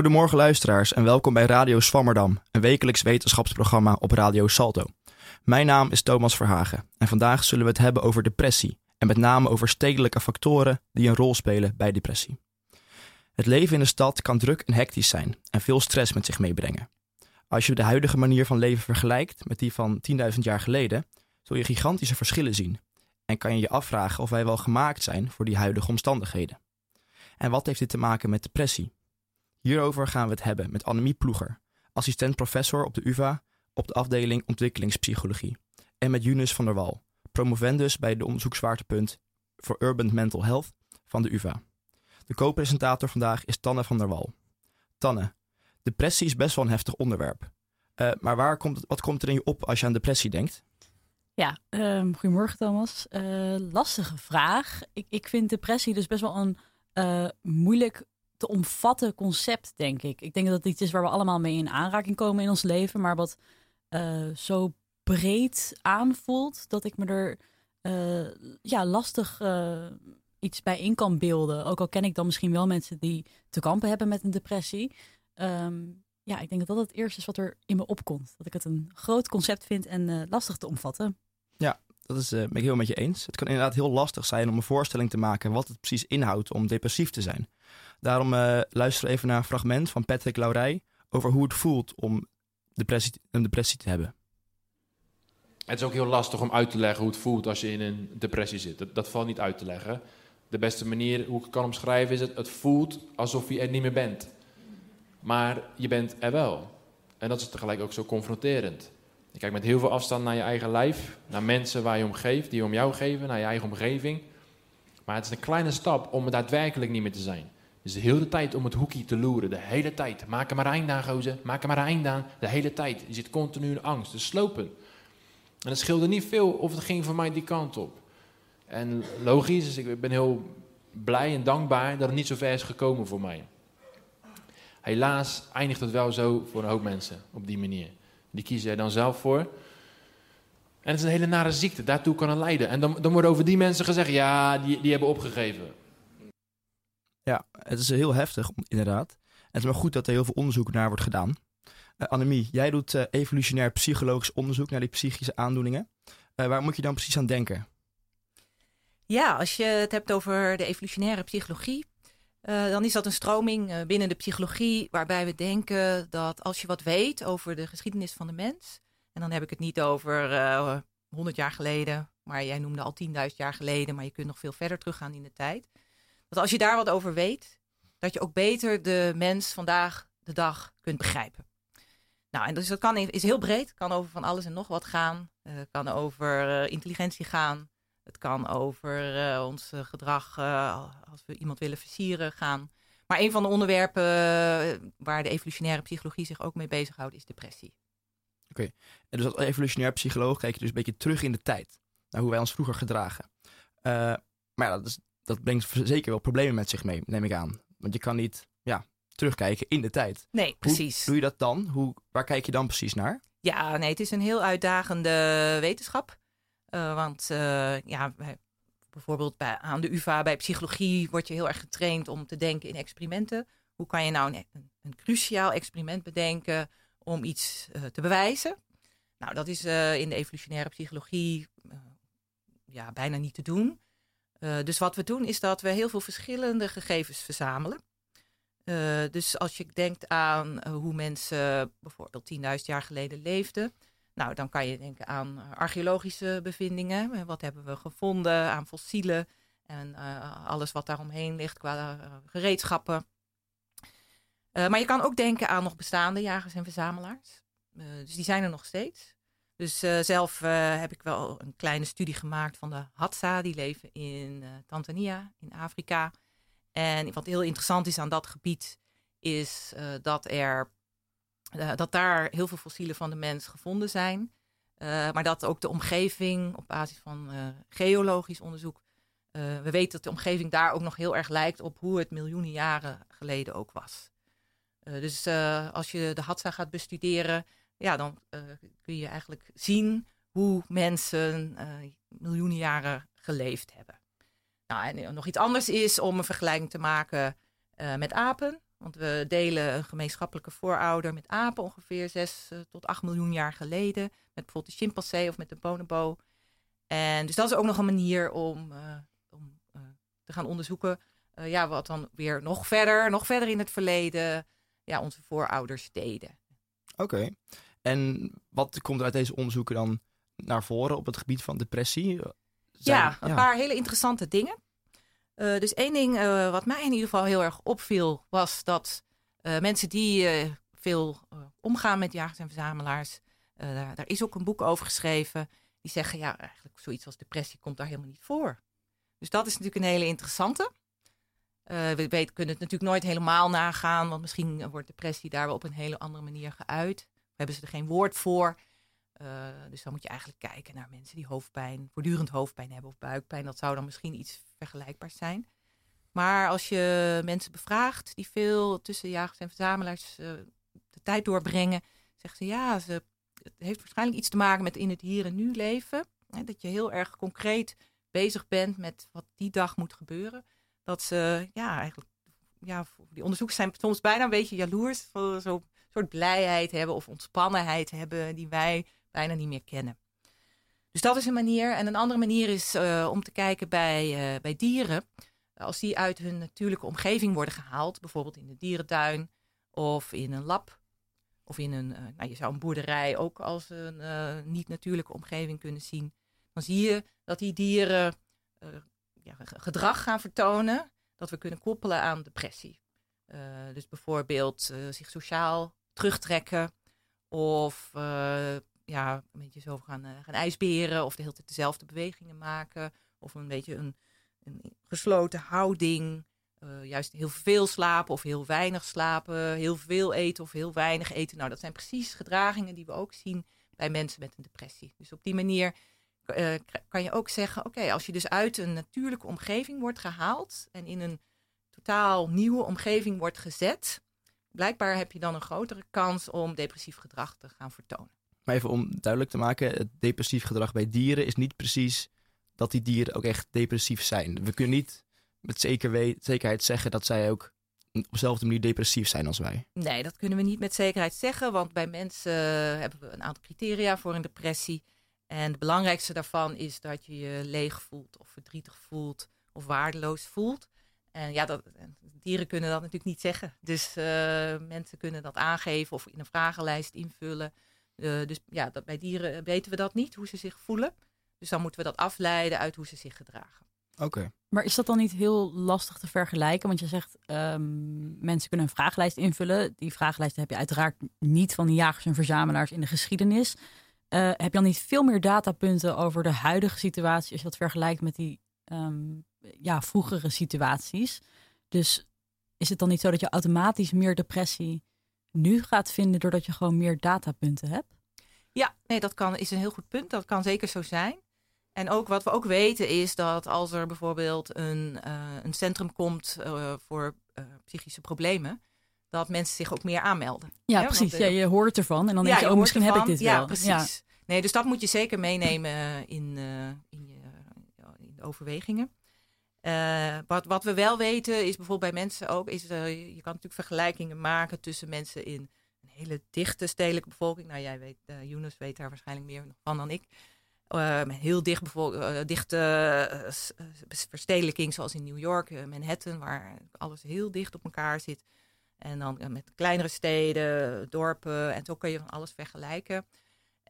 Goedemorgen luisteraars en welkom bij Radio Swammerdam, een wekelijks wetenschapsprogramma op Radio Salto. Mijn naam is Thomas Verhagen en vandaag zullen we het hebben over depressie en met name over stedelijke factoren die een rol spelen bij depressie. Het leven in de stad kan druk en hectisch zijn en veel stress met zich meebrengen. Als je de huidige manier van leven vergelijkt met die van 10.000 jaar geleden, zul je gigantische verschillen zien en kan je je afvragen of wij wel gemaakt zijn voor die huidige omstandigheden. En wat heeft dit te maken met depressie? Hierover gaan we het hebben met Annemie Ploeger, assistent professor op de UvA op de afdeling ontwikkelingspsychologie, en met Junus van der Wal, promovendus bij de onderzoekswaartepunt voor Urban Mental Health van de UvA. De co-presentator vandaag is Tanne van der Wal. Tanne, depressie is best wel een heftig onderwerp. Uh, maar waar komt wat komt er in je op als je aan depressie denkt? Ja, um, goedemorgen Thomas. Uh, lastige vraag. Ik, ik vind depressie dus best wel een uh, moeilijk te omvatten concept, denk ik. Ik denk dat het iets is waar we allemaal mee in aanraking komen in ons leven, maar wat uh, zo breed aanvoelt dat ik me er uh, ja, lastig uh, iets bij in kan beelden. Ook al ken ik dan misschien wel mensen die te kampen hebben met een depressie. Um, ja, ik denk dat dat het eerste is wat er in me opkomt. Dat ik het een groot concept vind en lastig te omvatten. Ja, dat is, ben ik heel met je eens. Het kan inderdaad heel lastig zijn om een voorstelling te maken wat het precies inhoudt om depressief te zijn. Daarom uh, luisteren we even naar een fragment van Patrick Laurij over hoe het voelt om depressie, een depressie te hebben. Het is ook heel lastig om uit te leggen hoe het voelt als je in een depressie zit. Dat, valt niet uit te leggen. De beste manier hoe ik het kan omschrijven is: het voelt alsof je er niet meer bent. Maar je bent er wel. En dat is tegelijk ook zo confronterend. Je kijkt met heel veel afstand naar je eigen lijf, naar mensen waar je om geeft, die om jou geven, naar je eigen omgeving. Maar het is een kleine stap om er daadwerkelijk niet meer te zijn. Dus de hele tijd om het hoekje te loeren. De hele tijd. Maak er maar eind aan, gozer. Maak er maar eind aan. De hele tijd. Je zit continu in angst. Dus slopen. En het scheelde niet veel of het ging voor mij die kant op. En logisch, dus ik ben heel blij en dankbaar dat het niet zo ver is gekomen voor mij. Helaas eindigt het wel zo voor een hoop mensen op die manier. Die kiezen er dan zelf voor. En het is een hele nare ziekte, daartoe kan het leiden. En dan, dan wordt over die mensen gezegd, ja, die, die hebben opgegeven. Ja, het is heel heftig, inderdaad. En het is maar goed dat er heel veel onderzoek naar wordt gedaan. Uh, Annemie, jij doet uh, evolutionair psychologisch onderzoek naar die psychische aandoeningen. Uh, waar moet je dan precies aan denken? Ja, als je het hebt over de evolutionaire psychologie, dan is dat een stroming binnen de psychologie waarbij we denken dat als je wat weet over de geschiedenis van de mens, en dan heb ik het niet over 100 jaar geleden, maar jij noemde al 10.000 jaar geleden, maar je kunt nog veel verder teruggaan in de tijd dat als je daar wat over weet, dat je ook beter de mens vandaag de dag kunt begrijpen. Nou, en dus dat kan, is heel breed. Kan over van alles en nog wat gaan. Uh, kan over uh, intelligentie gaan. Het kan over uh, ons gedrag als we iemand willen versieren gaan. Maar een van de onderwerpen waar de evolutionaire psychologie zich ook mee bezighoudt is depressie. Oké, okay. en dus als evolutionair psycholoog kijk je dus een beetje terug in de tijd. Naar hoe wij ons vroeger gedragen. maar ja, dat is dat brengt zeker wel problemen met zich mee, neem ik aan. Want je kan niet ja, terugkijken in de tijd. Nee, precies. Hoe doe je dat dan? Hoe, waar kijk je dan precies naar? Ja, nee, het is een heel uitdagende wetenschap. Uh, want uh, ja, bijvoorbeeld bij, aan de UvA bij psychologie word je heel erg getraind om te denken in experimenten. Hoe kan je nou een, een cruciaal experiment bedenken om iets uh, te bewijzen? Nou, dat is in de evolutionaire psychologie ja, bijna niet te doen. Dus wat we doen is dat we heel veel verschillende gegevens verzamelen. Dus als je denkt aan hoe mensen bijvoorbeeld 10.000 jaar geleden leefden, nou dan kan je denken aan archeologische bevindingen. Wat hebben we gevonden aan fossielen en alles wat daaromheen ligt qua gereedschappen. maar je kan ook denken aan nog bestaande jagers en verzamelaars. dus die zijn er nog steeds. Dus zelf heb ik wel een kleine studie gemaakt van de Hadza. Die leven in Tanzania, in Afrika. En wat heel interessant is aan dat gebied, is dat, er, dat daar heel veel fossielen van de mens gevonden zijn. maar dat ook de omgeving, op basis van geologisch onderzoek, we weten dat de omgeving daar ook nog heel erg lijkt op hoe het miljoenen jaren geleden ook was. dus als je de Hadza gaat bestuderen, ja, dan kun je eigenlijk zien hoe mensen miljoenen jaren geleefd hebben. Nou, en nog iets anders is om een vergelijking te maken eh, met apen. Want we delen een gemeenschappelijke voorouder met apen ongeveer 6 uh, tot 8 miljoen jaar geleden. Met bijvoorbeeld de chimpansee of met de bonobo. En dus dat is ook nog een manier om, uh, om uh, te gaan onderzoeken ja, wat dan weer nog verder, nog verder in het verleden ja, onze voorouders deden. Oké. Okay. En wat komt er uit deze onderzoeken dan naar voren op het gebied van depressie? Zijn, ja, een ja. paar hele interessante dingen. Uh, dus één ding uh, wat mij in ieder geval heel erg opviel, was dat uh, mensen die veel omgaan met jagers en verzamelaars, daar, daar, is ook een boek over geschreven, die zeggen ja, eigenlijk zoiets als depressie komt daar helemaal niet voor. Dus dat is natuurlijk een hele interessante. we kunnen het natuurlijk nooit helemaal nagaan, want misschien wordt depressie daar wel op een hele andere manier geuit. Hebben ze er geen woord voor. Uh, dus dan moet je eigenlijk kijken naar mensen die hoofdpijn, voortdurend hoofdpijn hebben of buikpijn. Dat zou dan misschien iets vergelijkbaars zijn. Maar als je mensen bevraagt die veel tussen jagers en verzamelaars uh, de tijd doorbrengen, zeggen ze ja, ze, het heeft waarschijnlijk iets te maken met in het hier en nu leven. Hè, dat je heel erg concreet bezig bent met wat die dag moet gebeuren. Dat ze ja, eigenlijk, ja, die onderzoekers zijn soms bijna een beetje jaloers. Zo'n soort blijheid hebben of ontspannenheid hebben die wij bijna niet meer kennen. Dus dat is een manier. En een andere manier is uh, om te kijken bij, uh, bij dieren. Als die uit hun natuurlijke omgeving worden gehaald, bijvoorbeeld in de dierentuin of in een lab. Of in een, uh, nou, je zou een boerderij ook als een niet-natuurlijke omgeving kunnen zien. Dan zie je dat die dieren ja, gedrag gaan vertonen dat we kunnen koppelen aan depressie. dus bijvoorbeeld zich sociaal terugtrekken of ja, een beetje zo gaan, uh, gaan ijsberen of de hele tijd dezelfde bewegingen maken. Of een beetje een, een gesloten houding. Uh, juist heel veel slapen of heel weinig slapen. Heel veel eten of heel weinig eten. Nou, dat zijn precies gedragingen die we ook zien bij mensen met een depressie. Dus op die manier uh, kan je ook zeggen: oké, als je dus uit een natuurlijke omgeving wordt gehaald en in een totaal nieuwe omgeving wordt gezet, blijkbaar heb je dan een grotere kans om depressief gedrag te gaan vertonen. Even om duidelijk te maken, het depressief gedrag bij dieren is niet precies dat die dieren ook echt depressief zijn. We kunnen niet met zeker zekerheid zeggen dat zij ook op dezelfde manier depressief zijn als wij. Nee, dat kunnen we niet met zekerheid zeggen, want bij mensen hebben we een aantal criteria voor een depressie. En het belangrijkste daarvan is dat je je leeg voelt of verdrietig voelt of waardeloos voelt. En ja, dat, dieren kunnen dat natuurlijk niet zeggen. Dus uh, mensen kunnen dat aangeven of in een vragenlijst invullen. Uh, dus ja, dat, bij dieren weten we dat niet, hoe ze zich voelen. Dus dan moeten we dat afleiden uit hoe ze zich gedragen. Oké. Maar is dat dan niet heel lastig te vergelijken? Want je zegt, um, mensen kunnen een vragenlijst invullen. Die vragenlijst heb je uiteraard niet van de jagers en verzamelaars in de geschiedenis. Uh, heb je dan niet veel meer datapunten over de huidige situatie... als je dat vergelijkt met die um, ja, vroegere situaties? Dus is het dan niet zo dat je automatisch meer depressie nu gaat vinden doordat je gewoon meer datapunten hebt? Ja, nee, dat kan, is een heel goed punt. Dat kan zeker zo zijn. En ook wat we ook weten is dat als er bijvoorbeeld een, uh, een centrum komt uh, voor uh, psychische problemen, dat mensen zich ook meer aanmelden. Ja, precies. Want, ja, je hoort ervan en dan ja, denk je, oh, misschien ervan. heb ik dit ja, wel. Precies. Ja, precies. Nee, dus dat moet je zeker meenemen in, in, je, in de overwegingen. Uh, wat, wat we wel weten is bijvoorbeeld bij mensen ook, is uh, je kan natuurlijk vergelijkingen maken tussen mensen in een hele dichte stedelijke bevolking. Nou, jij weet, uh, weet daar waarschijnlijk meer van dan ik. heel dicht dichte verstedelijking, zoals in New York, Manhattan, waar alles heel dicht op elkaar zit. En dan met kleinere steden, dorpen, en zo kun je van alles vergelijken.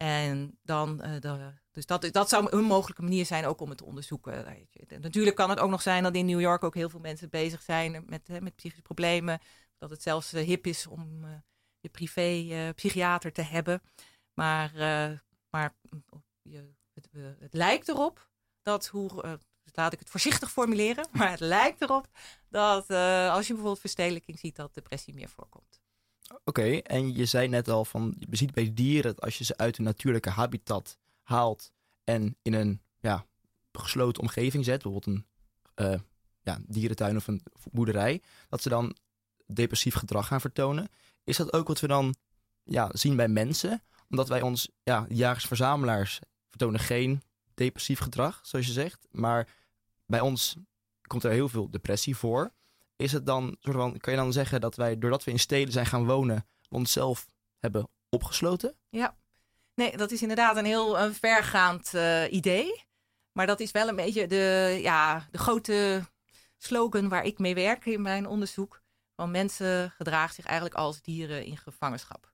En dan, de, dus dat, dat zou een mogelijke manier zijn ook om het te onderzoeken. Weet je. Natuurlijk kan het ook nog zijn dat in New York ook heel veel mensen bezig zijn met, met psychische problemen. Dat het zelfs hip is om uh, je privé psychiater te hebben. Maar, maar je, het, het, lijkt erop dat hoe, laat ik het voorzichtig formuleren, maar het lijkt erop dat als je bijvoorbeeld verstedelijking ziet, dat depressie meer voorkomt. Oké, en je zei net al van, je ziet bij dieren dat als je ze uit een natuurlijke habitat haalt en in een ja, gesloten omgeving zet, bijvoorbeeld een uh, ja, dierentuin of een boerderij, dat ze dan depressief gedrag gaan vertonen. Is dat ook wat we dan ja, zien bij mensen? Omdat wij ons, ja, jagers-verzamelaars vertonen geen depressief gedrag, zoals je zegt. Maar bij ons komt er heel veel depressie voor. Is het dan, soort kan je dan zeggen dat wij, doordat we in steden zijn gaan wonen, onszelf hebben opgesloten? Ja, nee, dat is inderdaad een heel een vergaand uh, idee. Maar dat is wel een beetje de, ja, de grote slogan waar ik mee werk in mijn onderzoek. Van mensen gedragen zich eigenlijk als dieren in gevangenschap.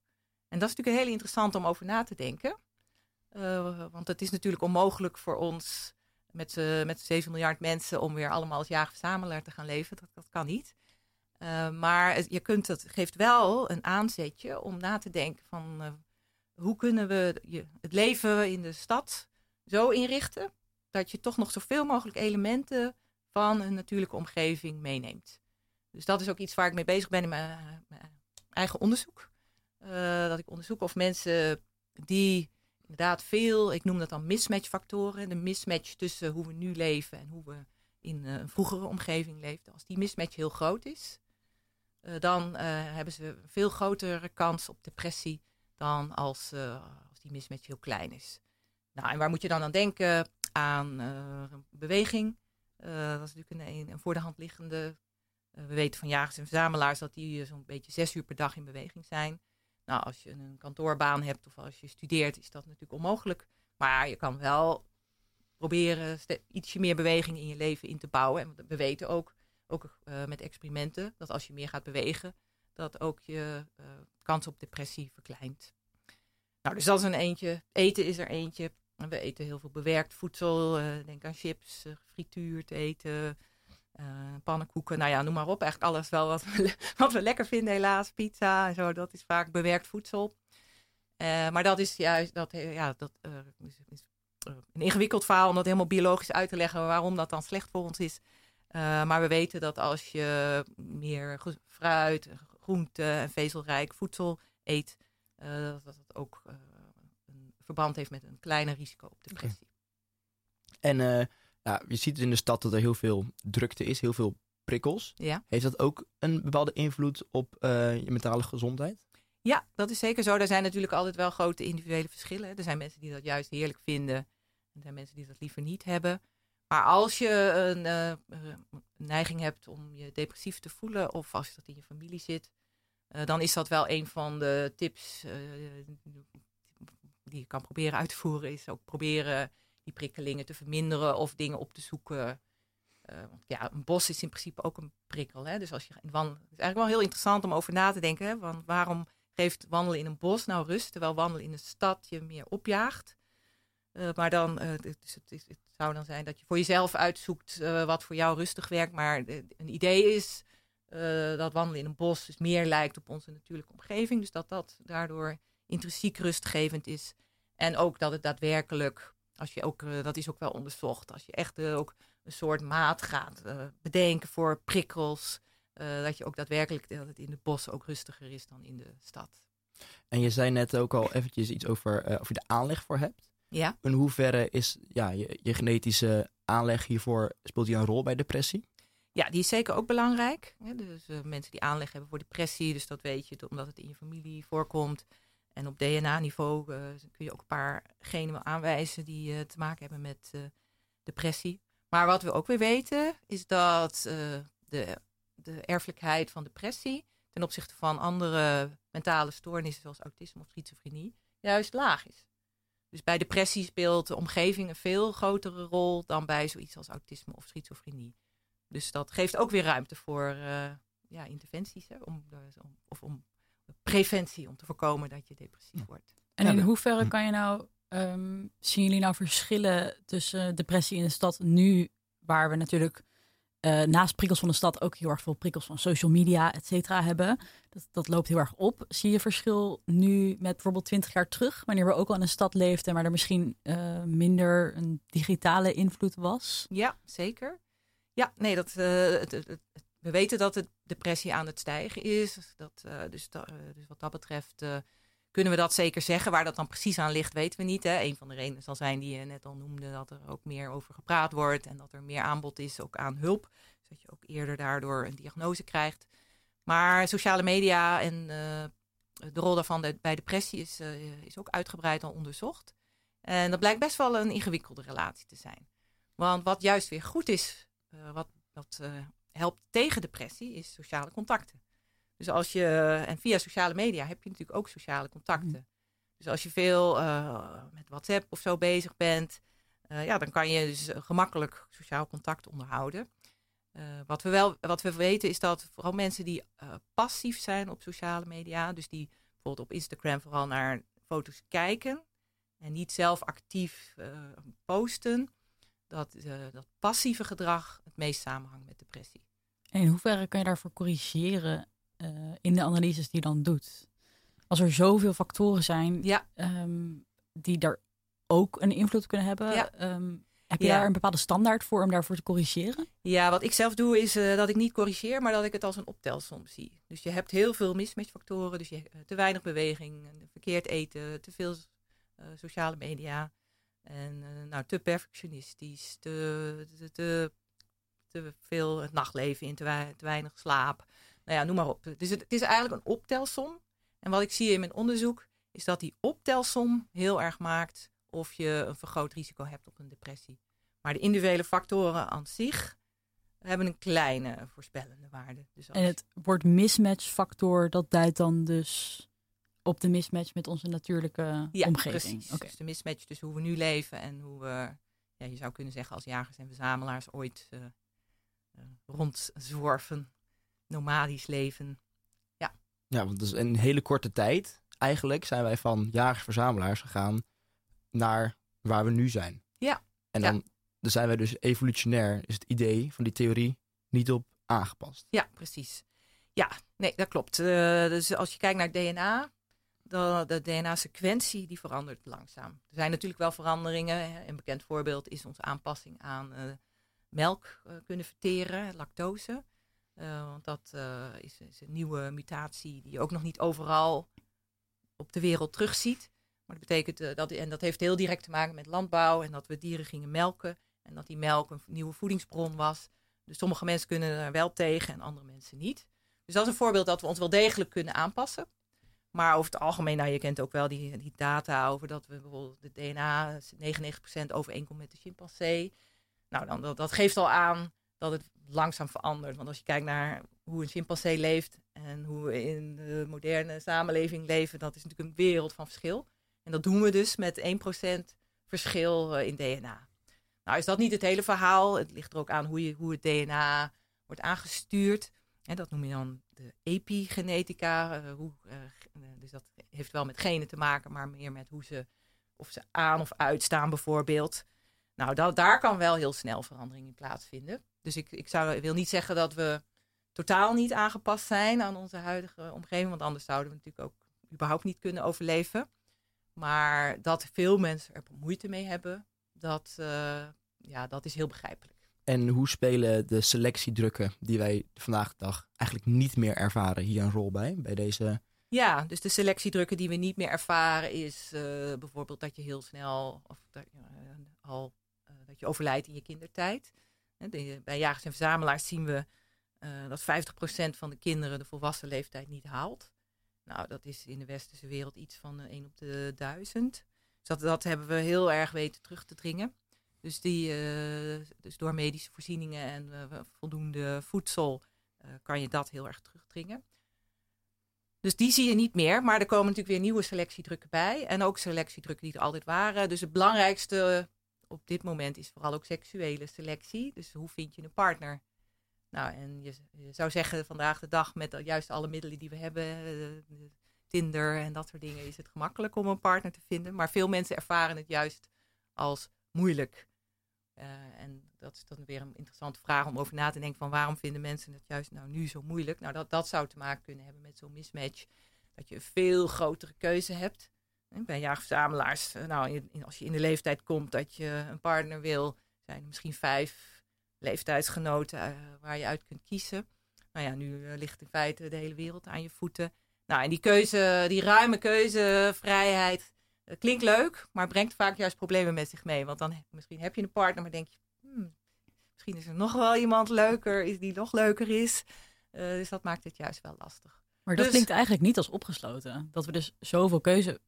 En dat is natuurlijk heel interessant om over na te denken. Uh, want het is natuurlijk onmogelijk voor ons met, uh, met 7 miljard mensen om weer allemaal als jager-verzamelaar te gaan leven. Dat, dat kan niet. Uh, maar je kunt, het geeft wel een aanzetje om na te denken van hoe kunnen we je, het leven in de stad zo inrichten dat je toch nog zoveel mogelijk elementen van een natuurlijke omgeving meeneemt. Dus dat is ook iets waar ik mee bezig ben in mijn, mijn eigen onderzoek. Dat ik onderzoek of mensen die inderdaad veel, ik noem dat dan mismatchfactoren, de mismatch tussen hoe we nu leven en hoe we in uh, een vroegere omgeving leefden. Als die mismatch heel groot is, uh, dan hebben ze een veel grotere kans op depressie dan als, als die mismatch heel klein is. Nou, en waar moet je dan aan denken? Aan beweging. dat is natuurlijk een, een voor de hand liggende. we weten van jagers en verzamelaars dat die zo'n beetje zes uur per dag in beweging zijn. Nou, als je een kantoorbaan hebt of als je studeert, is dat natuurlijk onmogelijk. Maar je kan wel proberen ietsje meer beweging in je leven in te bouwen. En we weten ook, ook uh, met experimenten, dat als je meer gaat bewegen, dat ook je uh, kans op depressie verkleint. Nou, dus dat is een eentje. Eten is er eentje. We eten heel veel bewerkt voedsel. Uh, denk aan chips, frituurd eten, uh, pannenkoeken, nou ja, noem maar op. Eigenlijk alles wel wat we, wat we lekker vinden, helaas. Pizza en zo, dat is vaak bewerkt voedsel. Uh, maar dat is juist, dat, ja, dat uh, is, is een ingewikkeld verhaal om dat helemaal biologisch uit te leggen waarom dat dan slecht voor ons is. maar we weten dat als je meer fruit, groente en vezelrijk voedsel eet, dat het ook een verband heeft met een kleiner risico op depressie. Okay. En ja, je ziet in de stad dat er heel veel drukte is, heel veel prikkels. Ja. Heeft dat ook een bepaalde invloed op uh, je mentale gezondheid? Ja, dat is zeker zo. Er zijn natuurlijk altijd wel grote individuele verschillen. Er zijn mensen die dat juist heerlijk vinden. En er zijn mensen die dat liever niet hebben. Maar als je een uh, neiging hebt om je depressief te voelen, of als dat in je familie zit, uh, dan is dat wel een van de tips die je kan proberen uit te voeren. Is ook proberen die prikkelingen te verminderen of dingen op te zoeken. Uh, want ja, een bos is in principe ook een prikkel. Hè? Dus als je in wandelen. Het is eigenlijk wel heel interessant om over na te denken. Hè? Want waarom geeft wandelen in een bos nou rust, terwijl wandelen in een stad je meer opjaagt? Uh, maar dan, dus het, het, zou dan zijn dat je voor jezelf uitzoekt wat voor jou rustig werkt. Maar een idee is dat wandelen in een bos dus meer lijkt op onze natuurlijke omgeving. Dus dat dat daardoor intrinsiek rustgevend is. En ook dat het daadwerkelijk als je ook, uh, dat is ook wel onderzocht. Als je echt uh, ook een soort maat gaat uh, bedenken voor prikkels. dat je ook daadwerkelijk dat het in het bos ook rustiger is dan in de stad. En je zei net ook al eventjes iets over of je de aanleg voor hebt. Ja. In hoeverre is ja, je, je genetische aanleg hiervoor, speelt die een rol bij depressie? Ja, die is zeker ook belangrijk. Ja, dus mensen die aanleg hebben voor depressie, dus dat weet je omdat het in je familie voorkomt. En op DNA-niveau uh, kun je ook een paar genen aanwijzen die uh, te maken hebben met uh, depressie. Maar wat we ook weer weten, is dat de, de erfelijkheid van depressie ten opzichte van andere mentale stoornissen zoals autisme of schizofrenie juist laag is. Dus bij depressie speelt de omgeving een veel grotere rol dan bij zoiets als autisme of schizofrenie. Dus dat geeft ook weer ruimte voor ja, interventies hè, om, of om preventie om te voorkomen dat je depressief wordt. En in hoeverre kan je nou, um, zien jullie nou verschillen tussen depressie in de stad nu, waar we natuurlijk uh, naast prikkels van de stad ook heel erg veel prikkels van social media, et cetera, hebben. Dat, dat loopt heel erg op. Zie je verschil nu met bijvoorbeeld 20 jaar terug, wanneer we ook al in een stad leefden, maar er misschien uh, minder een digitale invloed was? Ja, zeker. Ja, nee, dat, uh, het, het, het, we weten dat de depressie aan het stijgen is. Dat, uh, dus, uh, dus, wat dat betreft uh, kunnen we dat zeker zeggen. Waar dat dan precies aan ligt, weten we niet. Hè. Een van de redenen zal zijn die je net al noemde, dat er ook meer over gepraat wordt en dat er meer aanbod is ook aan hulp. Dus dat je ook eerder daardoor een diagnose krijgt. Maar sociale media en de rol daarvan de, bij depressie is, is ook uitgebreid al onderzocht. En dat blijkt best wel een ingewikkelde relatie te zijn. Want wat juist weer goed is, wat, wat helpt tegen depressie is sociale contacten. Dus als je, en via sociale media heb je natuurlijk ook sociale contacten. Mhm. Dus als je veel eh, met WhatsApp of zo bezig bent, eh, ja, dan kan je dus gemakkelijk sociaal contact onderhouden. Eh, wat, we wel, wat we weten is dat vooral mensen die eh, passief zijn op sociale media, dus die bijvoorbeeld op Instagram vooral naar foto's kijken en niet zelf actief eh, posten, dat, eh, dat passieve gedrag het meest samenhangt met depressie. En in hoeverre kan je daarvoor corrigeren eh, in de analyses die je dan doet? Als er zoveel factoren zijn Ja. ehm, die daar ook een invloed kunnen hebben, Ja. ehm, heb je Ja. daar een bepaalde standaard voor om daarvoor te corrigeren? Ja, wat ik zelf doe is eh, dat ik niet corrigeer, maar dat ik het als een optelsom zie. Dus je hebt heel veel mismatchfactoren. Dus je, te weinig beweging, verkeerd eten, te veel sociale media. En eh, nou, te perfectionistisch, te, te, te, veel het nachtleven in, te, wei- te weinig slaap. Nou ja, noem maar op. Dus het, is eigenlijk een optelsom. En wat ik zie in mijn onderzoek is dat die optelsom heel erg maakt of je een vergroot risico hebt op een depressie. Maar de individuele factoren aan zich hebben een kleine voorspellende waarde. Dus En het woord mismatch factor, dat duidt dan dus op de mismatch met onze natuurlijke ja, omgeving. precies. Oké. Dus de mismatch tussen hoe we nu leven en hoe we, ja, je zou kunnen zeggen als jagers en verzamelaars ooit eh, eh, rondzworven, nomadisch leven. Ja, want dus in een hele korte tijd, eigenlijk zijn wij van jagers-verzamelaars gegaan naar waar we nu zijn. Ja, En ja. dan, dan zijn wij dus evolutionair, is het idee van die theorie niet op aangepast. Ja, precies. Ja, nee, dat klopt. Eh, dus als je kijkt naar het DNA, dan de DNA-sequentie die verandert langzaam. Er zijn natuurlijk wel veranderingen. Een bekend voorbeeld is onze aanpassing aan eh, melk eh, kunnen verteren, lactose. Eh, want dat is, is een nieuwe mutatie die je ook nog niet overal op de wereld terugziet. Maar dat betekent dat, en dat heeft heel direct te maken met landbouw en dat we dieren gingen melken. En dat die melk een nieuwe voedingsbron was. Dus sommige mensen kunnen er wel tegen en andere mensen niet. Dus dat is een voorbeeld dat we ons wel degelijk kunnen aanpassen. Maar over het algemeen, nou je kent ook wel die, die data over dat we bijvoorbeeld de DNA 99% overeenkomt met de chimpansee. Nou, dan, dat, dat geeft al aan dat het langzaam verandert. Want als je kijkt naar hoe een chimpansee leeft en hoe we in de moderne samenleving leven, dat is natuurlijk een wereld van verschil. En dat doen we dus met 1% verschil eh, in DNA. Nou is dat niet het hele verhaal. Het ligt er ook aan hoe, je, hoe het DNA wordt aangestuurd. Dat noem je dan de epigenetica. eh, eh, eh, dus dat heeft wel met genen te maken, maar meer met hoe ze, of ze aan of uitstaan bijvoorbeeld. Nou, da- daar kan wel heel snel verandering in plaatsvinden. Dus ik, ik zou, wil niet zeggen dat we totaal niet aangepast zijn aan onze huidige omgeving. Want anders zouden we natuurlijk ook überhaupt niet kunnen overleven. Maar dat veel mensen er moeite mee hebben, dat, ja, dat is heel begrijpelijk. En hoe spelen de selectiedrukken die wij vandaag de dag eigenlijk niet meer ervaren hier een rol bij? Bij deze. Ja, dus de selectiedrukken die we niet meer ervaren is eh, bijvoorbeeld dat je heel snel of dat, eh, al eh, dat je overlijdt in je kindertijd. Bij jagers en verzamelaars zien we dat 50% van de kinderen de volwassen leeftijd niet haalt. Nou, dat is in de westerse wereld iets van eh, 1 op de 1000. Dus dat, dat hebben we heel erg weten terug te dringen. Dus, die, eh, dus door medische voorzieningen en eh, voldoende voedsel eh, kan je dat heel erg terugdringen. Dus die zie je niet meer. Maar er komen natuurlijk weer nieuwe selectiedrukken bij. En ook selectiedrukken die er altijd waren. Dus het belangrijkste op dit moment is vooral ook seksuele selectie. Dus hoe vind je een partner? Nou, en je, zou zeggen vandaag de dag met juist alle middelen die we hebben, de Tinder en dat soort dingen, is het gemakkelijk om een partner te vinden. Maar veel mensen ervaren het juist als moeilijk. Eh, en dat is dan weer een interessante vraag om over na te denken van waarom vinden mensen het juist nou nu zo moeilijk? Nou, dat, dat zou te maken kunnen hebben met zo'n mismatch. Dat je een veel grotere keuze hebt. En bij jaagverzamelaars, eh, nou, als je in de leeftijd komt dat je een partner wil, zijn er misschien vijf leeftijdsgenoten eh, waar je uit kunt kiezen. Nou ja, nu eh, ligt in feite de hele wereld aan je voeten. Nou, en die keuze, die ruime keuzevrijheid, klinkt leuk, maar brengt vaak juist problemen met zich mee. Want dan misschien heb je een partner, maar denk je, hmm, misschien is er nog wel iemand leuker, is die nog leuker is. Eh, dus dat maakt het juist wel lastig. Maar dat Dus- klinkt eigenlijk niet als opgesloten. Dat we dus zoveel keuze.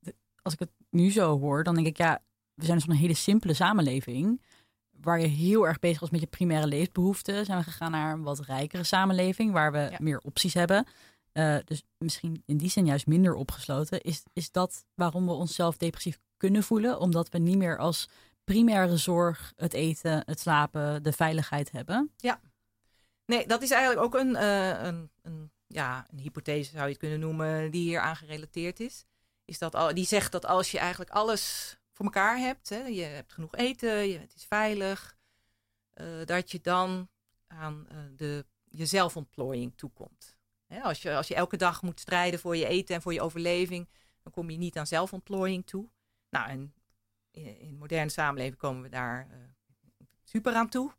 Als ik het nu zo hoor, dan denk ik ja, we zijn dus van een hele simpele samenleving. waar je heel erg bezig was met je primaire leefbehoeften, zijn we gegaan naar een wat rijkere samenleving waar we Ja. meer opties hebben. Eh, dus misschien in die zin juist minder opgesloten. Is, is dat waarom we onszelf depressief kunnen voelen? Omdat we niet meer als primaire zorg het eten, het slapen, de veiligheid hebben? Nee, dat is eigenlijk ook een, eh, een, een, ja, een hypothese, zou je het kunnen noemen, die hier aan gerelateerd is. is dat al, die zegt dat als je eigenlijk alles voor elkaar hebt, hè, je hebt genoeg eten, je, het is veilig, eh, dat je dan aan de, je zelfontplooiing toekomt. Als, je, als je elke dag moet strijden voor je eten en voor je overleving, dan kom je niet aan zelfontplooiing toe. Nou, in, in moderne samenleving komen we daar eh, super aan toe.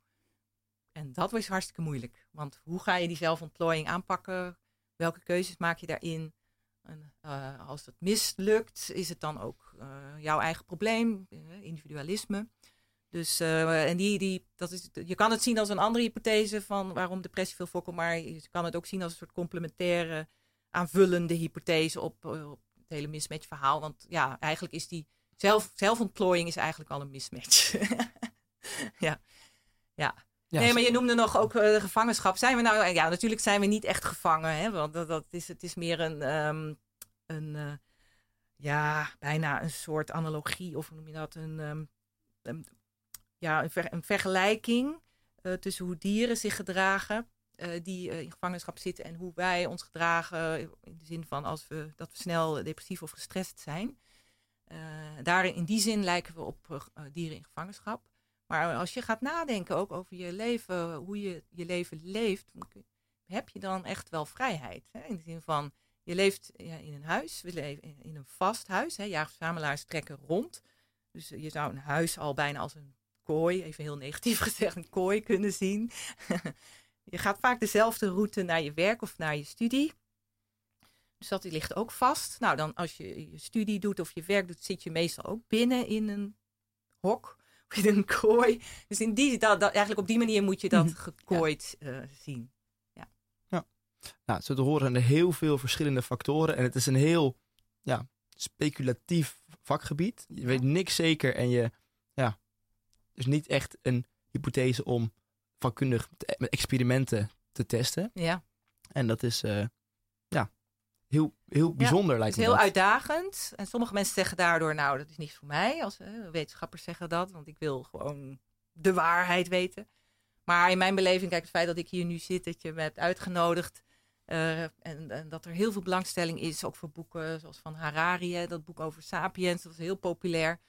En dat was hartstikke moeilijk. Want hoe ga je die zelfontplooiing aanpakken? Welke keuzes maak je daarin? En, eh, als het mislukt, is het dan ook eh, jouw eigen probleem, individualisme. Dus, eh, en die, die, dat is, je kan het zien als een andere hypothese van waarom depressie veel voorkomt, maar je kan het ook zien als een soort complementaire, aanvullende hypothese op, eh, op het hele mismatch verhaal. Want ja, eigenlijk is die zelf, zelfontplooiing is eigenlijk al een mismatch. ja. Ja. Ja, nee, maar je noemde nog ook eh, gevangenschap. Zijn we nou, ja, natuurlijk zijn we niet echt gevangen, hè? Want dat, dat is, het is meer een, ehm, een ja, bijna een soort analogie, of hoe noem je dat? Een, ehm, een- ja, een, ver- een vergelijking eh, tussen hoe dieren zich gedragen, eh, die eh, in gevangenschap zitten, en hoe wij ons gedragen, in de zin van als we, dat we snel depressief of gestrest zijn. Daarin, in die zin lijken we op dieren in gevangenschap. Maar als je gaat nadenken ook over je leven, hoe je je leven leeft, heb je dan echt wel vrijheid. Hè? In de zin van, je leeft ja, in een huis, we leven in- in een vast huis. Hè? Jagersverzamelaars trekken rond. Dus je zou een huis al bijna als een kooi, even heel negatief gezegd, een kooi kunnen zien. je gaat vaak dezelfde route naar je werk of naar je studie. Dus dat ligt ook vast. Nou, dan als je je studie doet of je werk doet, zit je meestal ook binnen in een hok in een kooi. Dus in die, dat, dat, eigenlijk op die manier moet je dat Mhm. gekooid eh, zien. Nou, zo te horen er heel veel verschillende factoren. En het is een heel ja, speculatief vakgebied. Je weet niks zeker en je, ja, dus niet echt een hypothese om vakkundig te- met experimenten te testen. Ja. En dat is, eh, ja, heel, heel bijzonder Het lijkt is me heel dat. uitdagend. En sommige mensen zeggen daardoor, nou, dat is niks voor mij. Als eh, wetenschappers zeggen dat, want ik wil gewoon de waarheid weten. Maar in mijn beleving, kijk, het feit dat ik hier nu zit, dat je me hebt uitgenodigd. eh, en, en dat er heel veel belangstelling is, ook voor boeken zoals van Harari, dat boek over Sapiens, dat was heel populair.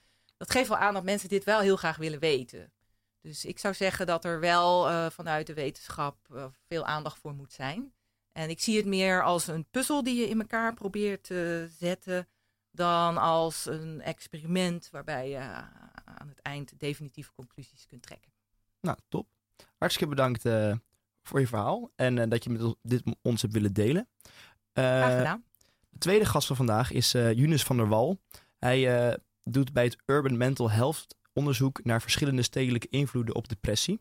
Dat geeft wel aan dat mensen dit wel heel graag willen weten. Dus ik zou zeggen dat er wel eh, vanuit de wetenschap eh, veel aandacht voor moet zijn. En ik zie het meer als een puzzel die je in elkaar probeert te zetten, dan als een experiment waarbij je aan het eind definitieve conclusies kunt trekken. Nou, top. Hartstikke bedankt eh, voor je verhaal en eh, dat je met dit ons hebt willen delen. Eh, Graag gedaan. De tweede gast van vandaag is eh Younes van der Wal. Hij eh, doet bij het Urban Mental Health onderzoek naar verschillende stedelijke invloeden op depressie.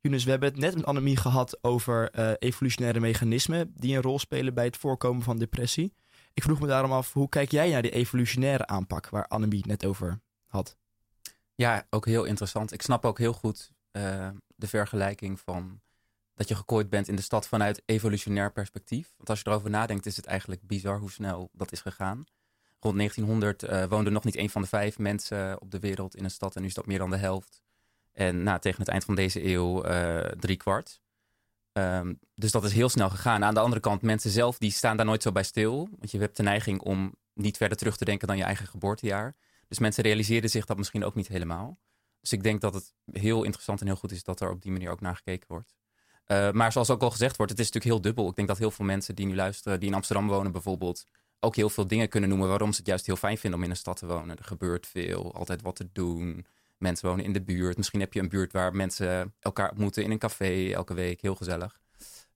Younes, we hebben het net met Annemie gehad over eh, evolutionaire mechanismen die een rol spelen bij het voorkomen van depressie. Ik vroeg me daarom af, hoe kijk jij naar die evolutionaire aanpak waar Annemie net over had? Ja, ook heel interessant. Ik snap ook heel goed eh, de vergelijking van dat je gekooid bent in de stad vanuit evolutionair perspectief. Want als je erover nadenkt, is het eigenlijk bizar hoe snel dat is gegaan. Rond 1900 eh woonde nog niet één van de vijf mensen op de wereld in een stad en nu is dat meer dan de helft. En nou, tegen het eind van deze eeuw eh drie kwart. Ehm, dus dat is heel snel gegaan. Aan de andere kant, mensen zelf die staan daar nooit zo bij stil. Want je hebt de neiging om niet verder terug te denken dan je eigen geboortejaar. Dus mensen realiseerden zich dat misschien ook niet helemaal. Dus ik denk dat het heel interessant en heel goed is dat er op die manier ook naar gekeken wordt. Uh, maar zoals ook al gezegd wordt, het is natuurlijk heel dubbel. Ik denk dat heel veel mensen die nu luisteren, die in Amsterdam wonen bijvoorbeeld, ook heel veel dingen kunnen noemen waarom ze het juist heel fijn vinden om in een stad te wonen. Er gebeurt veel, altijd wat te doen. Mensen wonen in de buurt. Misschien heb je een buurt waar mensen elkaar ontmoeten in een café elke week. Heel gezellig.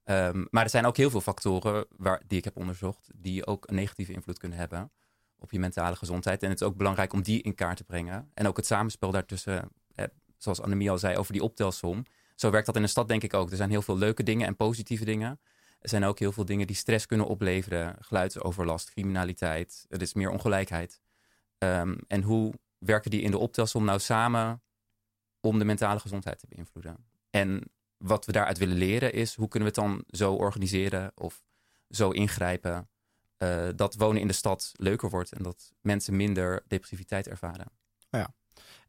Um, maar er zijn ook heel veel factoren waar, die ik heb onderzocht, die ook een negatieve invloed kunnen hebben op je mentale gezondheid. En het is ook belangrijk om die in kaart te brengen. En ook het samenspel daartussen, eh, zoals Annemie al zei, over die optelsom. Zo werkt dat in een stad denk ik ook. Er zijn heel veel leuke dingen en positieve dingen. Er zijn ook heel veel dingen die stress kunnen opleveren. Geluidsoverlast, criminaliteit. Er is meer ongelijkheid. Um, en hoe werken die in de optelsom nou samen om de mentale gezondheid te beïnvloeden. En wat we daaruit willen leren is hoe kunnen we het dan zo organiseren of zo ingrijpen uh, dat wonen in de stad leuker wordt en dat mensen minder depressiviteit ervaren. Ja.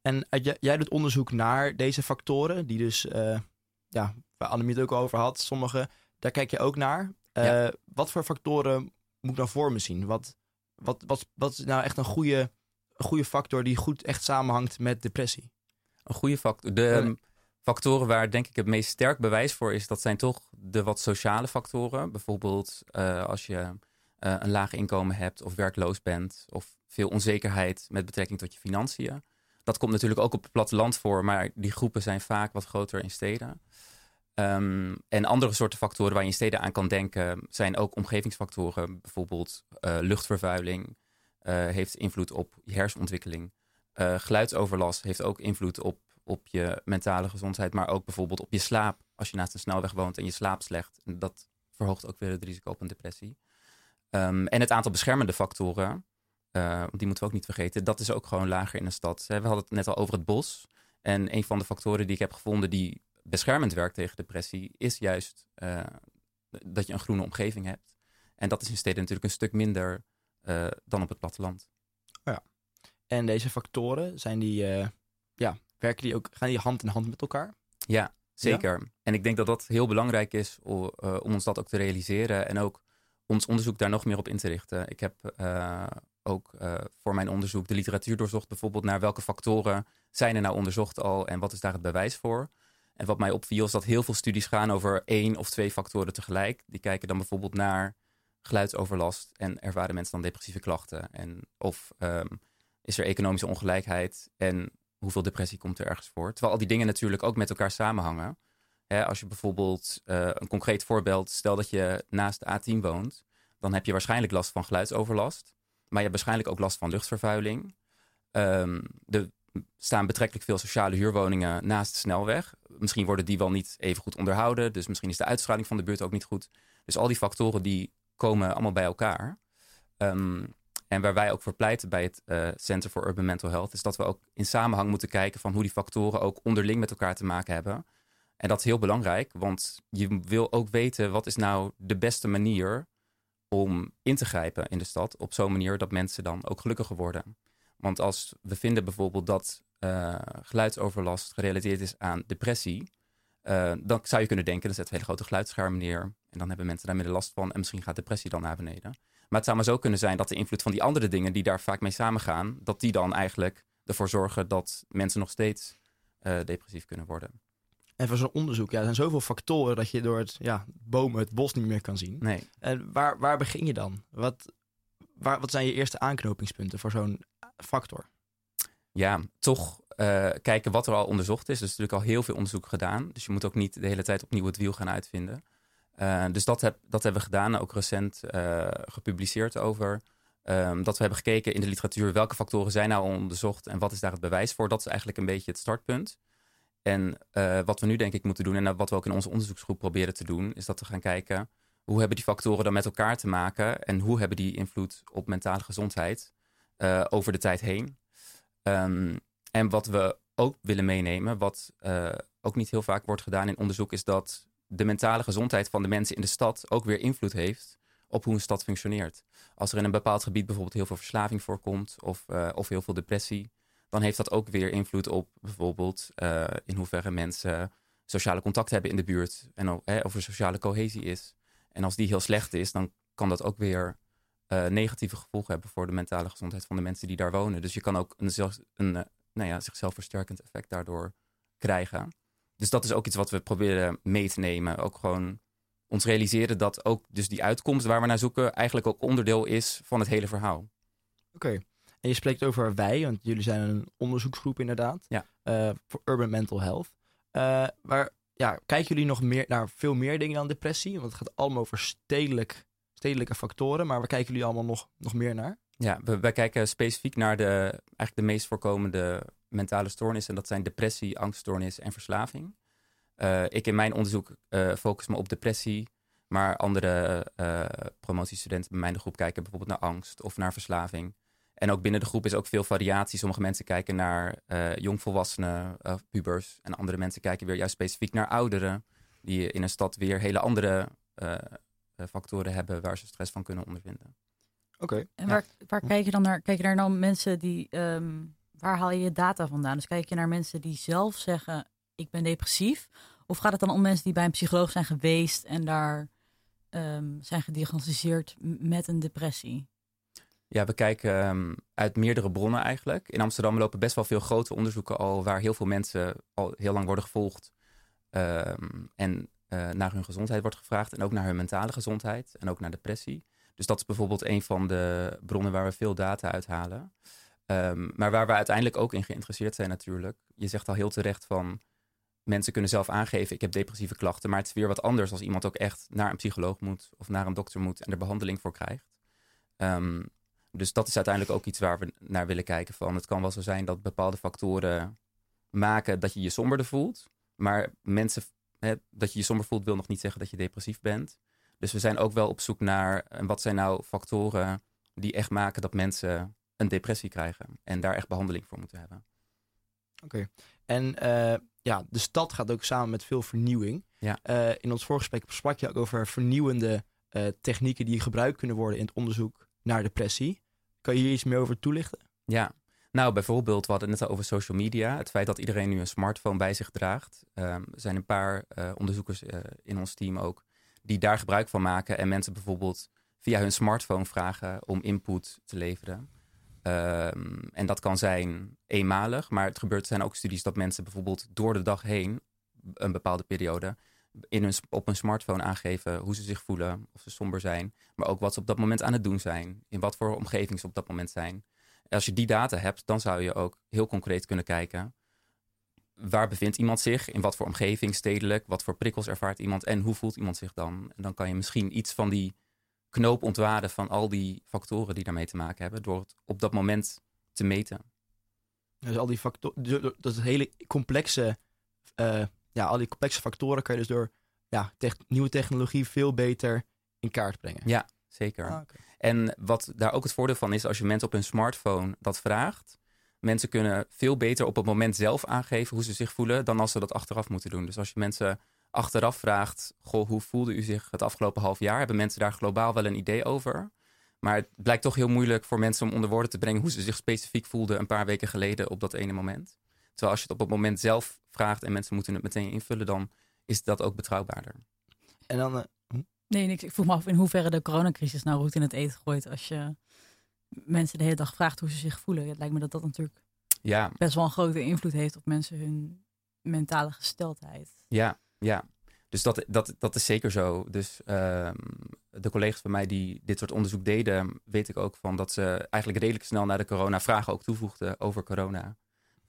En uh, jij doet onderzoek naar deze factoren, die dus, uh, ja, waar Annemie het ook over had, sommige, daar kijk je ook naar. Ja. Wat voor factoren moet ik dan voor me zien? Wat, wat, wat, wat is nou echt een goede, een goede factor die goed echt samenhangt met depressie? Een goede factor. De um, factoren waar denk ik het meest sterk bewijs voor is, dat zijn toch de wat sociale factoren. Bijvoorbeeld als je uh, een laag inkomen hebt of werkloos bent of veel onzekerheid met betrekking tot je financiën. Dat komt natuurlijk ook op het platteland voor, maar die groepen zijn vaak wat groter in steden. Um, en andere soorten factoren waar je in steden aan kan denken zijn ook omgevingsfactoren. Bijvoorbeeld uh, luchtvervuiling uh, heeft invloed op je hersenontwikkeling. geluidsoverlast heeft ook invloed op, op je mentale gezondheid, maar ook bijvoorbeeld op je slaap. Als je naast een snelweg woont en je slaapt slecht, dat verhoogt ook weer het risico op een depressie. Um, en het aantal beschermende factoren, uh, die moeten we ook niet vergeten, dat is ook gewoon lager in de stad. We hadden het net al over het bos. En een van de factoren die ik heb gevonden die beschermend werkt tegen depressie, is juist uh, dat je een groene omgeving hebt. En dat is in steden natuurlijk een stuk minder uh, dan op het platteland. Ja. En deze factoren, zijn die, ja, werken die ook, gaan die hand in hand met elkaar? Ja, zeker. Ja? En ik denk dat dat heel belangrijk is om, om ons dat ook te realiseren. En ook ons onderzoek daar nog meer op in te richten. Ik heb ook uh, voor mijn onderzoek de literatuur doorzocht, bijvoorbeeld naar welke factoren zijn er nou onderzocht al en wat is daar het bewijs voor. En wat mij opviel is dat heel veel studies gaan over één of twee factoren tegelijk. Die kijken dan bijvoorbeeld naar geluidsoverlast en ervaren mensen dan depressieve klachten. En of um, is er economische ongelijkheid en hoeveel depressie komt er ergens voor. Terwijl al die dingen natuurlijk ook met elkaar samenhangen als je bijvoorbeeld uh, een concreet voorbeeld, stel dat je naast de A10 woont, dan heb je waarschijnlijk last van geluidsoverlast. Maar je hebt waarschijnlijk ook last van luchtvervuiling. Um, er staan betrekkelijk veel sociale huurwoningen naast de snelweg. Misschien worden die wel niet even goed onderhouden. Dus misschien is de uitstraling van de buurt ook niet goed. Dus al die factoren die komen allemaal bij elkaar. Um, en waar wij ook voor pleiten bij het uh, Center for Urban Mental Health... is dat we ook in samenhang moeten kijken van hoe die factoren ook onderling met elkaar te maken hebben. En dat is heel belangrijk, want je wil ook weten wat is nou de beste manier om in te grijpen in de stad. Op zo'n manier dat mensen dan ook gelukkiger worden. Want als we vinden bijvoorbeeld dat uh, geluidsoverlast gerelateerd is aan depressie, uh, dan zou je kunnen denken, dan zetten we hele grote geluidsschermen neer. En dan hebben mensen daar minder last van. En misschien gaat depressie dan naar beneden. Maar het zou maar zo kunnen zijn dat de invloed van die andere dingen die daar vaak mee samengaan, dat die dan eigenlijk ervoor zorgen dat mensen nog steeds uh, depressief kunnen worden. En voor zo'n onderzoek, ja, er zijn zoveel factoren dat je door het ja, bomen het bos niet meer kan zien. Nee. En waar, waar begin je dan? Wat, waar, wat zijn je eerste aanknopingspunten voor zo'n factor? Ja, toch uh, kijken wat er al onderzocht is. Er is natuurlijk al heel veel onderzoek gedaan. Dus je moet ook niet de hele tijd opnieuw het wiel gaan uitvinden. Uh, dus dat, heb, dat hebben we gedaan, ook recent uh, gepubliceerd over. Um, dat we hebben gekeken in de literatuur welke factoren zijn nou onderzocht en wat is daar het bewijs voor. Dat is eigenlijk een beetje het startpunt. En wat we nu denk ik moeten doen, en wat we ook in onze onderzoeksgroep proberen te doen, is dat we gaan kijken hoe hebben die factoren dan met elkaar te maken en hoe hebben die invloed op mentale gezondheid uh, over de tijd heen. Um, en wat we ook willen meenemen, wat uh, ook niet heel vaak wordt gedaan in onderzoek, is dat de mentale gezondheid van de mensen in de stad ook weer invloed heeft op hoe een stad functioneert. Als er in een bepaald gebied bijvoorbeeld heel veel verslaving voorkomt of, of heel veel depressie, dan heeft dat ook weer invloed op bijvoorbeeld in hoeverre mensen sociale contact hebben in de buurt en of er sociale cohesie is. En als die heel slecht is, dan kan dat ook weer uh, negatieve gevolgen hebben voor de mentale gezondheid van de mensen die daar wonen. Dus je kan ook een, een uh, nou ja, zichzelf versterkend effect daardoor krijgen. Dus dat is ook iets wat we proberen mee te nemen. Ook gewoon ons realiseren dat ook dus die uitkomst waar we naar zoeken eigenlijk ook onderdeel is van het hele verhaal. Oké. En je spreekt over wij, want jullie zijn een onderzoeksgroep inderdaad. Ja. Uh, voor Urban Mental Health. Waar, ja, kijken jullie nog meer naar veel meer dingen dan depressie? Want het gaat allemaal over stedelijk, stedelijke factoren. Maar waar kijken jullie allemaal nog, nog meer naar? Ja, we, wij kijken specifiek naar de, eigenlijk de meest voorkomende mentale stoornissen. En dat zijn depressie, angststoornis en verslaving. Uh, ik in mijn onderzoek focus me op depressie. Maar andere promotiestudenten bij mijn groep kijken bijvoorbeeld naar angst of naar verslaving. En ook binnen de groep is ook veel variatie. Sommige mensen kijken naar jongvolwassenen, pubers. En andere mensen kijken weer juist specifiek naar ouderen. Die in een stad weer hele andere factoren hebben waar ze stress van kunnen ondervinden. Oké. En waar, waar kijk je dan naar? Kijk je naar dan mensen die. Um, waar haal je je data vandaan? Dus kijk je naar mensen die zelf zeggen: Ik ben depressief. Of gaat het dan om mensen die bij een psycholoog zijn geweest en daar um, zijn gediagnosticeerd met een depressie? Ja, we kijken um, uit meerdere bronnen eigenlijk. In Amsterdam lopen best wel veel grote onderzoeken al, waar heel veel mensen al heel lang worden gevolgd. Um, en uh, naar hun gezondheid wordt gevraagd. En ook naar hun mentale gezondheid. En ook naar depressie. Dus dat is bijvoorbeeld een van de bronnen waar we veel data uithalen. Um, maar waar we uiteindelijk ook in geïnteresseerd zijn natuurlijk. Je zegt al heel terecht van mensen kunnen zelf aangeven, ik heb depressieve klachten. Maar het is weer wat anders als iemand ook echt naar een psycholoog moet of naar een dokter moet en er behandeling voor krijgt. Um, dus dat is uiteindelijk ook iets waar we naar willen kijken. Van. Het kan wel zo zijn dat bepaalde factoren maken dat je je somberder voelt. Maar mensen, hè, dat je je somber voelt, wil nog niet zeggen dat je depressief bent. Dus we zijn ook wel op zoek naar wat zijn nou factoren die echt maken dat mensen een depressie krijgen. En daar echt behandeling voor moeten hebben. Oké. En uh, ja, de stad gaat ook samen met veel vernieuwing. Ja. Uh, in ons voorgesprek sprak je ook over vernieuwende uh, technieken die gebruikt kunnen worden in het onderzoek naar depressie. Kan je hier iets meer over toelichten? Ja, nou bijvoorbeeld, we hadden het net over social media. Het feit dat iedereen nu een smartphone bij zich draagt. Um, er zijn een paar uh, onderzoekers uh, in ons team ook die daar gebruik van maken. En mensen bijvoorbeeld via hun smartphone vragen om input te leveren. Um, en dat kan zijn eenmalig, maar het gebeurt, zijn ook studies dat mensen bijvoorbeeld door de dag heen, een bepaalde periode, in hun, op een smartphone aangeven hoe ze zich voelen, of ze somber zijn, maar ook wat ze op dat moment aan het doen zijn, in wat voor omgeving ze op dat moment zijn. Als je die data hebt, dan zou je ook heel concreet kunnen kijken waar bevindt iemand zich, in wat voor omgeving, stedelijk, wat voor prikkels ervaart iemand en hoe voelt iemand zich dan. En dan kan je misschien iets van die knoop ontwaarden van al die factoren die daarmee te maken hebben, door het op dat moment te meten. Dus al die factoren, dat hele complexe uh, ja, al die complexe factoren kan je dus door ja, te nieuwe technologie veel beter in kaart brengen. Ja, zeker. Ah, okay. En wat daar ook het voordeel van is, als je mensen op hun smartphone dat vraagt, mensen kunnen veel beter op het moment zelf aangeven hoe ze zich voelen dan als ze dat achteraf moeten doen. Dus als je mensen achteraf vraagt, goh, hoe voelde u zich het afgelopen half jaar, hebben mensen daar globaal wel een idee over. Maar het blijkt toch heel moeilijk voor mensen om onder woorden te brengen hoe ze zich specifiek voelden een paar weken geleden op dat ene moment. Terwijl als je het op het moment zelf vraagt en mensen moeten het meteen invullen, dan is dat ook betrouwbaarder. En dan. Uh, hm? Nee, ik, ik vroeg me af in hoeverre de coronacrisis nou roet in het eten gooit als je mensen de hele dag vraagt hoe ze zich voelen. Het lijkt me dat dat natuurlijk ja. best wel een grote invloed heeft op mensen hun mentale gesteldheid. Ja, ja. Dus dat, dat, dat is zeker zo. Dus uh, de collega's van mij die dit soort onderzoek deden, weet ik ook van dat ze eigenlijk redelijk snel naar de corona vragen ook toevoegden over corona.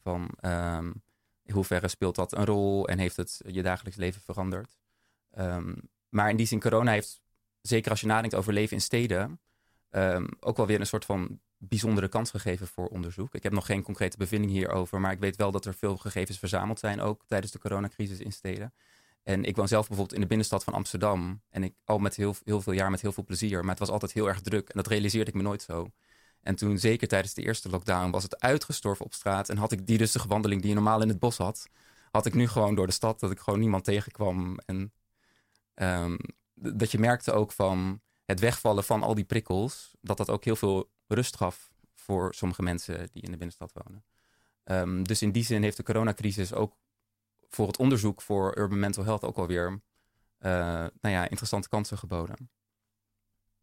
Van um, in hoeverre speelt dat een rol en heeft het je dagelijks leven veranderd? Um, maar in die zin, corona heeft, zeker als je nadenkt over leven in steden, um, ook wel weer een soort van bijzondere kans gegeven voor onderzoek. Ik heb nog geen concrete bevinding hierover, maar ik weet wel dat er veel gegevens verzameld zijn, ook tijdens de coronacrisis in steden. En ik woon zelf bijvoorbeeld in de binnenstad van Amsterdam. En ik al met heel, heel veel jaar met heel veel plezier. Maar het was altijd heel erg druk. En dat realiseerde ik me nooit zo. En toen, zeker tijdens de eerste lockdown, was het uitgestorven op straat. En had ik die rustige wandeling die je normaal in het bos had, had ik nu gewoon door de stad, dat ik gewoon niemand tegenkwam. En um, dat je merkte ook van het wegvallen van al die prikkels, dat dat ook heel veel rust gaf voor sommige mensen die in de binnenstad wonen. Um, dus in die zin heeft de coronacrisis ook voor het onderzoek voor urban mental health ook alweer uh, nou ja, interessante kansen geboden.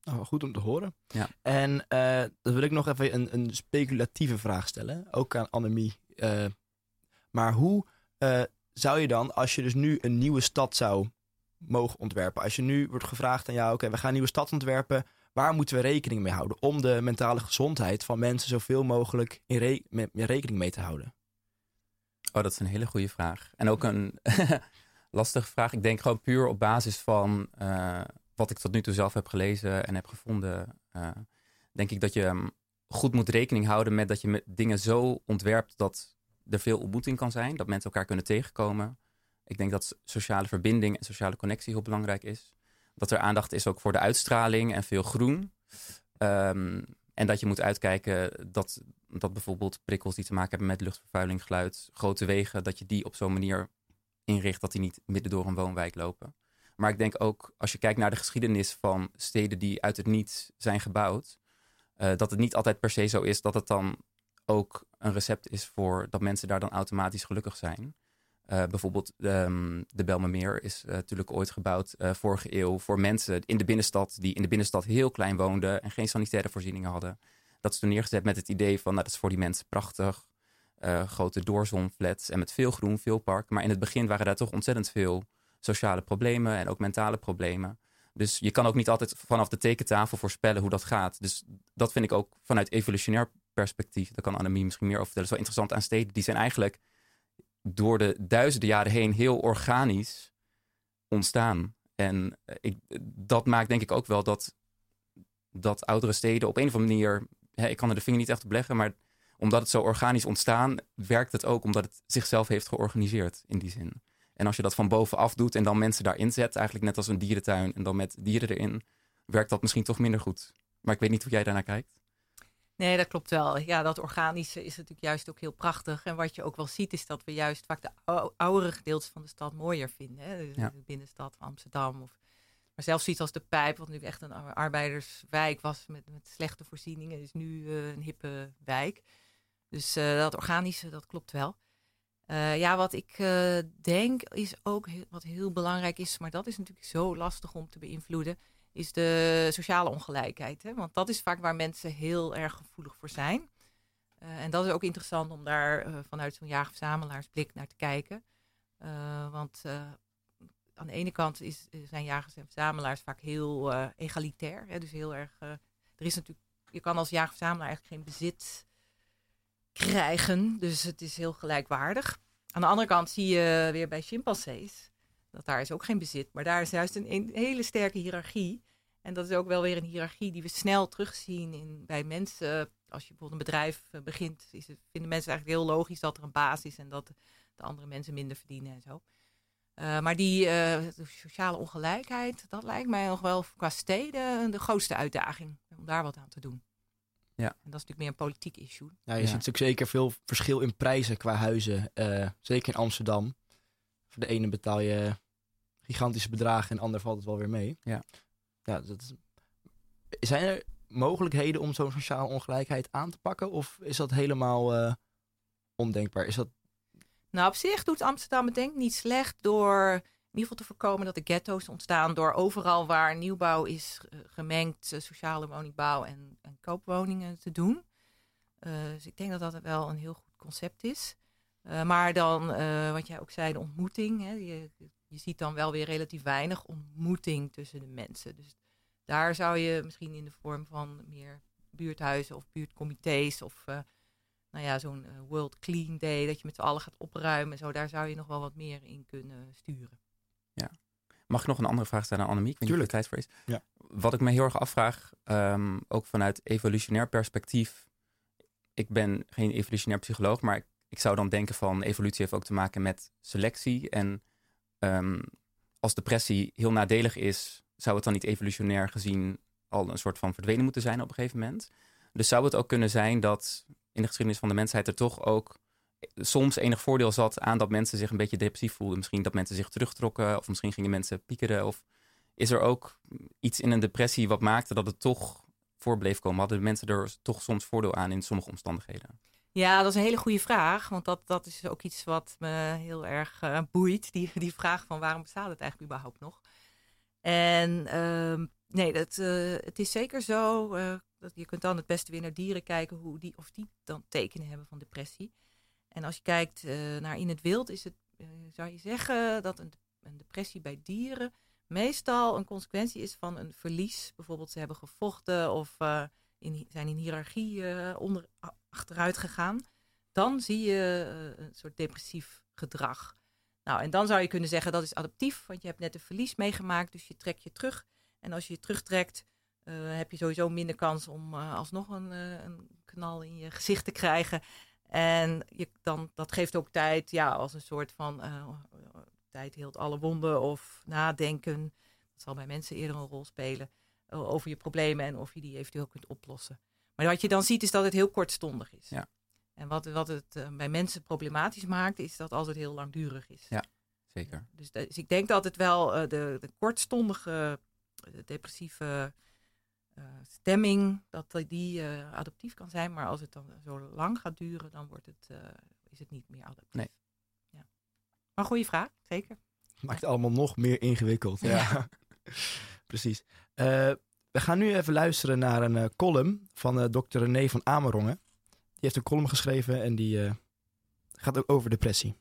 Oh, goed om te horen. Ja. En uh, dan wil ik nog even een, een speculatieve vraag stellen, ook aan Annemie. Uh, maar hoe zou je dan, als je dus nu een nieuwe stad zou mogen ontwerpen, als je nu wordt gevraagd aan jou, oké, we gaan een nieuwe stad ontwerpen, waar moeten we rekening mee houden om de mentale gezondheid van mensen zoveel mogelijk in re rekening mee te houden? Oh, dat is een hele goede vraag. En ook een lastige vraag. Ik denk gewoon puur op basis van uh, wat ik tot nu toe zelf heb gelezen en heb gevonden, uh, denk ik dat je um, goed moet rekening houden met dat je dingen zo ontwerpt dat er veel ontmoeting kan zijn, dat mensen elkaar kunnen tegenkomen. Ik denk dat sociale verbinding en sociale connectie heel belangrijk is. Dat er aandacht is ook voor de uitstraling en veel groen. Um, En dat je moet uitkijken dat, dat bijvoorbeeld prikkels die te maken hebben met luchtvervuiling, geluid, grote wegen, dat je die op zo'n manier inricht dat die niet midden door een woonwijk lopen. Maar ik denk ook, als je kijkt naar de geschiedenis van steden die uit het niets zijn gebouwd, uh, dat het niet altijd per se zo is dat het dan ook een recept is voor dat mensen daar dan automatisch gelukkig zijn. Uh, bijvoorbeeld um, de Belmermeer is uh, natuurlijk ooit gebouwd uh, vorige eeuw voor mensen in de binnenstad die in de binnenstad heel klein woonden en geen sanitaire voorzieningen hadden. Dat is toen neergezet met het idee van nou, dat is voor die mensen prachtig. grote doorzonflats en met veel groen, veel park. Maar in het begin waren daar toch ontzettend veel sociale problemen en ook mentale problemen. Dus je kan ook niet altijd vanaf de tekentafel voorspellen hoe dat gaat. Dus dat vind ik ook vanuit evolutionair perspectief. Daar kan Annemie misschien meer over vertellen. Zo interessant aan steden. Die zijn eigenlijk door de duizenden jaren heen heel organisch ontstaan. En eh, ik, dat maakt denk ik ook wel dat, dat oudere steden op een of andere manier. Hè, ik kan er de vinger niet echt op leggen, maar omdat het zo organisch ontstaan, werkt het ook omdat het zichzelf heeft georganiseerd in die zin. En als je dat van bovenaf doet en dan mensen daarin zet, eigenlijk net als een dierentuin en dan met dieren erin, werkt dat misschien toch minder goed. Maar ik weet niet hoe jij daarnaar kijkt. Nee, dat klopt wel. Ja, dat organische is natuurlijk juist ook heel prachtig. En wat je ook wel ziet, is dat we juist vaak de oudere gedeeltes van de stad mooier vinden. Hè? De binnenstad van Amsterdam. Of, maar zelfs iets als de Pijp, wat natuurlijk echt een arbeiderswijk was met, met slechte voorzieningen, is nu uh, een hippe wijk. Dus uh, dat organische, dat klopt wel. Uh, ja, wat ik denk is ook heel, wat heel belangrijk is, maar dat is natuurlijk zo lastig om te beïnvloeden, is de sociale ongelijkheid. Hè? Want dat is vaak waar mensen heel erg gevoelig voor zijn. Uh, en dat is ook interessant om daar uh, vanuit zo'n jager-verzamelaarsblik naar te kijken. Uh, want aan de ene kant is, zijn jagers en verzamelaars vaak heel egalitair. Hè? Dus heel erg. er is natuurlijk, je kan als jager-verzamelaar eigenlijk geen bezit krijgen. Dus het is heel gelijkwaardig. Aan de andere kant zie je weer bij chimpansees dat daar is ook geen bezit, maar daar is juist een, een, hele sterke hiërarchie. En dat is ook wel weer een hiërarchie die we snel terugzien in, bij mensen. Als je bijvoorbeeld een bedrijf eh, begint, is het, vinden mensen eigenlijk heel logisch dat er een baas is en dat de andere mensen minder verdienen en zo. Uh, maar die uh, sociale ongelijkheid, dat lijkt mij nog wel qua steden de grootste uitdaging om daar wat aan te doen. Ja. En dat is natuurlijk meer een politiek issue. Ja, je ja. ziet natuurlijk zeker veel verschil in prijzen qua huizen. Uh, zeker in Amsterdam. Voor de ene betaal je gigantische bedragen en de ander valt het wel weer mee. Ja. ja dat is... Zijn er mogelijkheden om zo'n sociale ongelijkheid aan te pakken? Of is dat helemaal uh, ondenkbaar? Is dat... Nou, op zich doet Amsterdam het denk ik niet slecht door in ieder geval te voorkomen dat de ghetto's ontstaan. Door overal waar nieuwbouw is gemengd, sociale woningbouw en, en koopwoningen te doen. Uh, dus ik denk dat dat wel een heel goed concept is. Uh, maar dan, uh, wat jij ook zei, de ontmoeting. Hè, je, je ziet dan wel weer relatief weinig ontmoeting tussen de mensen. Dus daar zou je misschien in de vorm van meer buurthuizen of buurtcomité's of uh, nou ja, zo'n World Clean Day, dat je met z'n allen gaat opruimen. Zo, daar zou je nog wel wat meer in kunnen sturen. Ja. Mag ik nog een andere vraag stellen aan Annemiek? Ik Tuurlijk. tijd voor is. Ja. Wat ik me heel erg afvraag, um, ook vanuit evolutionair perspectief. Ik ben geen evolutionair psycholoog, maar ik ik zou dan denken van evolutie heeft ook te maken met selectie. En um, als depressie heel nadelig is, zou het dan niet evolutionair gezien al een soort van verdwenen moeten zijn op een gegeven moment. Dus zou het ook kunnen zijn dat in de geschiedenis van de mensheid er toch ook soms enig voordeel zat aan dat mensen zich een beetje depressief voelden. Misschien dat mensen zich terugtrokken of misschien gingen mensen piekeren. Of is er ook iets in een depressie wat maakte dat het toch voor bleef komen? Hadden mensen er toch soms voordeel aan in sommige omstandigheden? Ja, dat is een hele goede vraag. Want dat, dat is ook iets wat me heel erg uh, boeit. Die, die vraag van waarom bestaat het eigenlijk überhaupt nog? En uh, nee, dat, uh, het is zeker zo. Uh, dat je kunt dan het beste weer naar dieren kijken hoe die, of die dan tekenen hebben van depressie. En als je kijkt naar in het wild, is het, zou je zeggen dat een, een depressie bij dieren meestal een consequentie is van een verlies. Bijvoorbeeld ze hebben gevochten of in, zijn in hiërarchie onder, achteruit gegaan, dan zie je uh, een soort depressief gedrag. Nou, en dan zou je kunnen zeggen dat is adaptief, want je hebt net een verlies meegemaakt, dus je trekt je terug. En als je je terugtrekt, uh, heb je sowieso minder kans om alsnog een, een, knal in je gezicht te krijgen. En je, dan, dat geeft ook tijd, ja, als een soort van tijd heelt alle wonden of nadenken. Dat zal bij mensen eerder een rol spelen over je problemen en of je die eventueel kunt oplossen. Maar wat je dan ziet is dat het heel kortstondig is. Ja. En wat, wat het eh, bij mensen problematisch maakt, is dat als het heel langdurig is. Ja. Zeker. Dus, dus ik denk dat het wel eh, de, de kortstondige eh, depressieve eh, stemming, dat die eh, adaptief kan zijn. Maar als het dan zo lang gaat duren, dan wordt het, eh, is het niet meer adaptief. Nee. Ja. Maar goede vraag, zeker. Maakt het allemaal nog meer ingewikkeld. Ja, precies. Eh, we gaan nu even luisteren naar een eh, column van eh Dr. René van Amerongen. Die heeft een column geschreven en die gaat ook over depressie.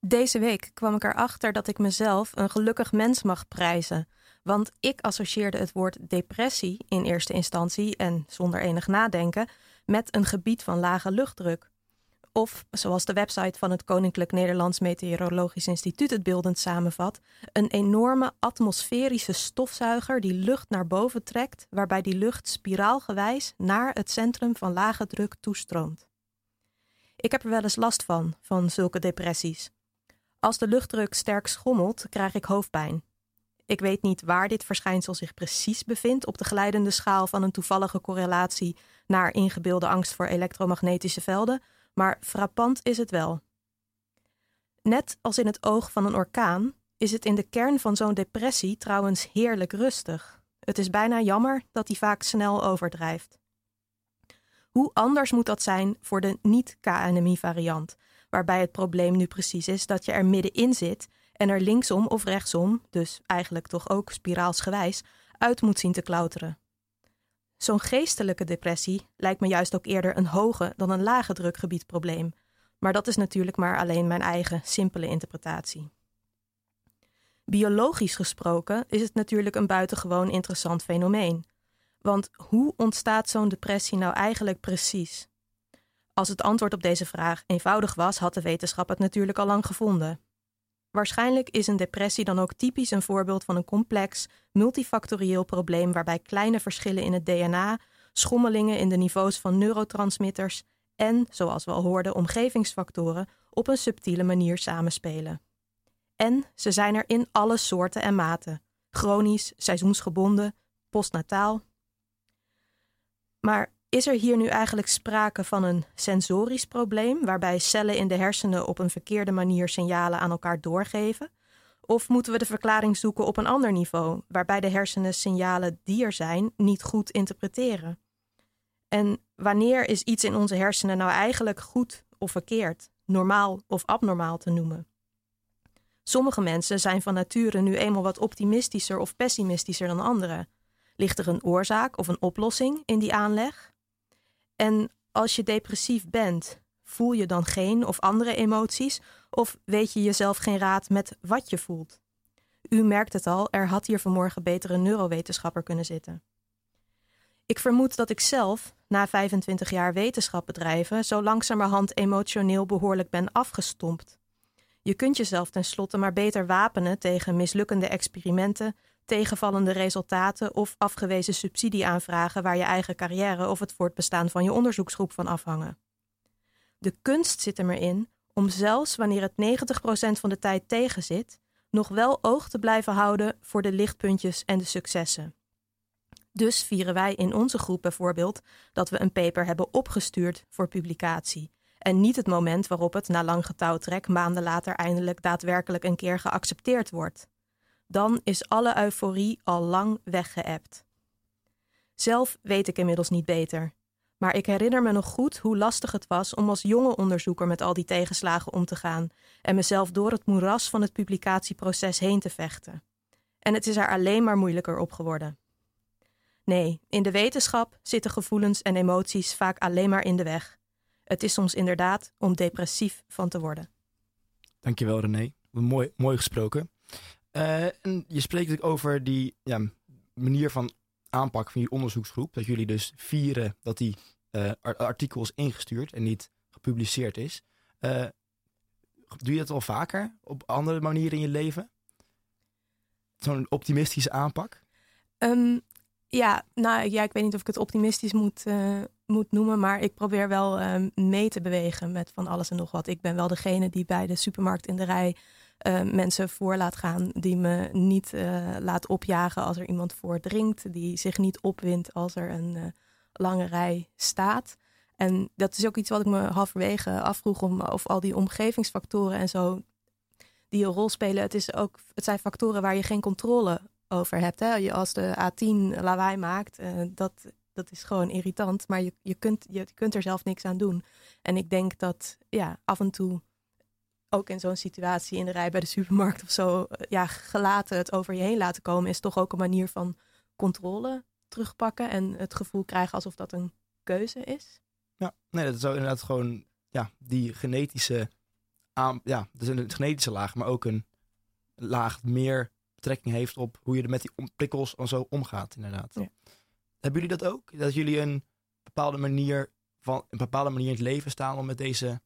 Deze week kwam ik erachter dat ik mezelf een gelukkig mens mag prijzen. Want ik associeerde het woord depressie in eerste instantie en zonder enig nadenken met een gebied van lage luchtdruk. Of, zoals de website van het Koninklijk Nederlands Meteorologisch Instituut het beeldend samenvat, een enorme atmosferische stofzuiger die lucht naar boven trekt, waarbij die lucht spiraalgewijs naar het centrum van lage druk toestroomt. Ik heb er wel eens last van, van zulke depressies. Als de luchtdruk sterk schommelt, krijg ik hoofdpijn. Ik weet niet waar dit verschijnsel zich precies bevindt op de glijdende schaal van een toevallige correlatie naar ingebeelde angst voor elektromagnetische velden, maar frappant is het wel. Net als in het oog van een orkaan is het in de kern van zo'n depressie trouwens heerlijk rustig. Het is bijna jammer dat die vaak snel overdrijft. Hoe anders moet dat zijn voor de niet-KNMI-variant, waarbij het probleem nu precies is dat je er middenin zit en er linksom of rechtsom, dus eigenlijk toch ook spiraalsgewijs, uit moet zien te klauteren. Zo'n geestelijke depressie lijkt me juist ook eerder een hoge dan een lage drukgebiedprobleem, maar dat is natuurlijk maar alleen mijn eigen simpele interpretatie. Biologisch gesproken is het natuurlijk een buitengewoon interessant fenomeen. Want hoe ontstaat zo'n depressie nou eigenlijk precies? Als het antwoord op deze vraag eenvoudig was, had de wetenschap het natuurlijk al lang gevonden. Waarschijnlijk is een depressie dan ook typisch een voorbeeld van een complex, multifactorieel probleem waarbij kleine verschillen in het DNA, schommelingen in de niveaus van neurotransmitters en, zoals we al hoorden, omgevingsfactoren op een subtiele manier samenspelen. En ze zijn er in alle soorten en maten: chronisch, seizoensgebonden, postnataal. Maar is er hier nu eigenlijk sprake van een sensorisch probleem, waarbij cellen in de hersenen op een verkeerde manier signalen aan elkaar doorgeven? Of moeten we de verklaring zoeken op een ander niveau, waarbij de hersenen signalen die er zijn niet goed interpreteren? En wanneer is iets in onze hersenen nou eigenlijk goed of verkeerd, normaal of abnormaal te noemen? Sommige mensen zijn van nature nu eenmaal wat optimistischer of pessimistischer dan anderen. Ligt er een oorzaak of een oplossing in die aanleg? En als je depressief bent, voel je dan geen of andere emoties? Of weet je jezelf geen raad met wat je voelt? U merkt het al, er had hier vanmorgen beter een neurowetenschapper kunnen zitten. Ik vermoed dat ik zelf, na 25 jaar wetenschap bedrijven, zo langzamerhand emotioneel behoorlijk ben afgestompt. Je kunt jezelf tenslotte maar beter wapenen tegen mislukkende experimenten, tegenvallende resultaten of afgewezen subsidieaanvragen waar je eigen carrière of het voortbestaan van je onderzoeksgroep van afhangen. De kunst zit er maar in om zelfs wanneer het 90% van de tijd tegenzit, nog wel oog te blijven houden voor de lichtpuntjes en de successen. Dus vieren wij in onze groep bijvoorbeeld dat we een paper hebben opgestuurd voor publicatie. En niet het moment waarop het na lang getouwtrek maanden later eindelijk daadwerkelijk een keer geaccepteerd wordt. Dan is alle euforie al lang weggeëpt. Zelf weet ik inmiddels niet beter. Maar ik herinner me nog goed hoe lastig het was om als jonge onderzoeker met al die tegenslagen om te gaan en mezelf door het moeras van het publicatieproces heen te vechten. En het is er alleen maar moeilijker op geworden. Nee, in de wetenschap zitten gevoelens en emoties vaak alleen maar in de weg. Het is soms inderdaad om depressief van te worden. Dankjewel René. Mooi, mooi gesproken. Uh, en je spreekt ook over die ja, manier van aanpak van je onderzoeksgroep. Dat jullie dus vieren dat die uh, artikel is ingestuurd en niet gepubliceerd is. Uh, doe je dat al vaker op andere manieren in je leven? Zo'n optimistische aanpak? Um, ja, nou ja, ik weet niet of ik het optimistisch moet, moet noemen, maar ik probeer wel um, mee te bewegen met van alles en nog wat. Ik ben wel degene die bij de supermarkt in de rij uh, mensen voor laat gaan, die me niet uh, laat opjagen als er iemand voor dringt, die zich niet opwindt als er een lange rij staat. En dat is ook iets wat ik me halverwege afvroeg om of al die omgevingsfactoren en zo die een rol spelen. Het, is ook, het zijn factoren waar je geen controle over hebt. Hè? Als de A10 lawaai maakt, dat, dat is gewoon irritant. Maar je, je, kunt, je kunt er zelf niks aan doen. En ik denk dat ja, af en toe, ook in zo'n situatie in de rij bij de supermarkt of zo, eh, ja, gelaten het over je heen laten komen, is toch ook een manier van controle terugpakken en het gevoel krijgen alsof dat een keuze is. Ja, nee, dat is inderdaad gewoon ja, die genetische aan, ja, dus een genetische laag, maar ook een laag meer betrekking heeft op hoe je er met die prikkels en zo omgaat, inderdaad. Ja. Hebben jullie dat ook? Dat jullie een bepaalde manier van een bepaalde manier in het leven staan om met deze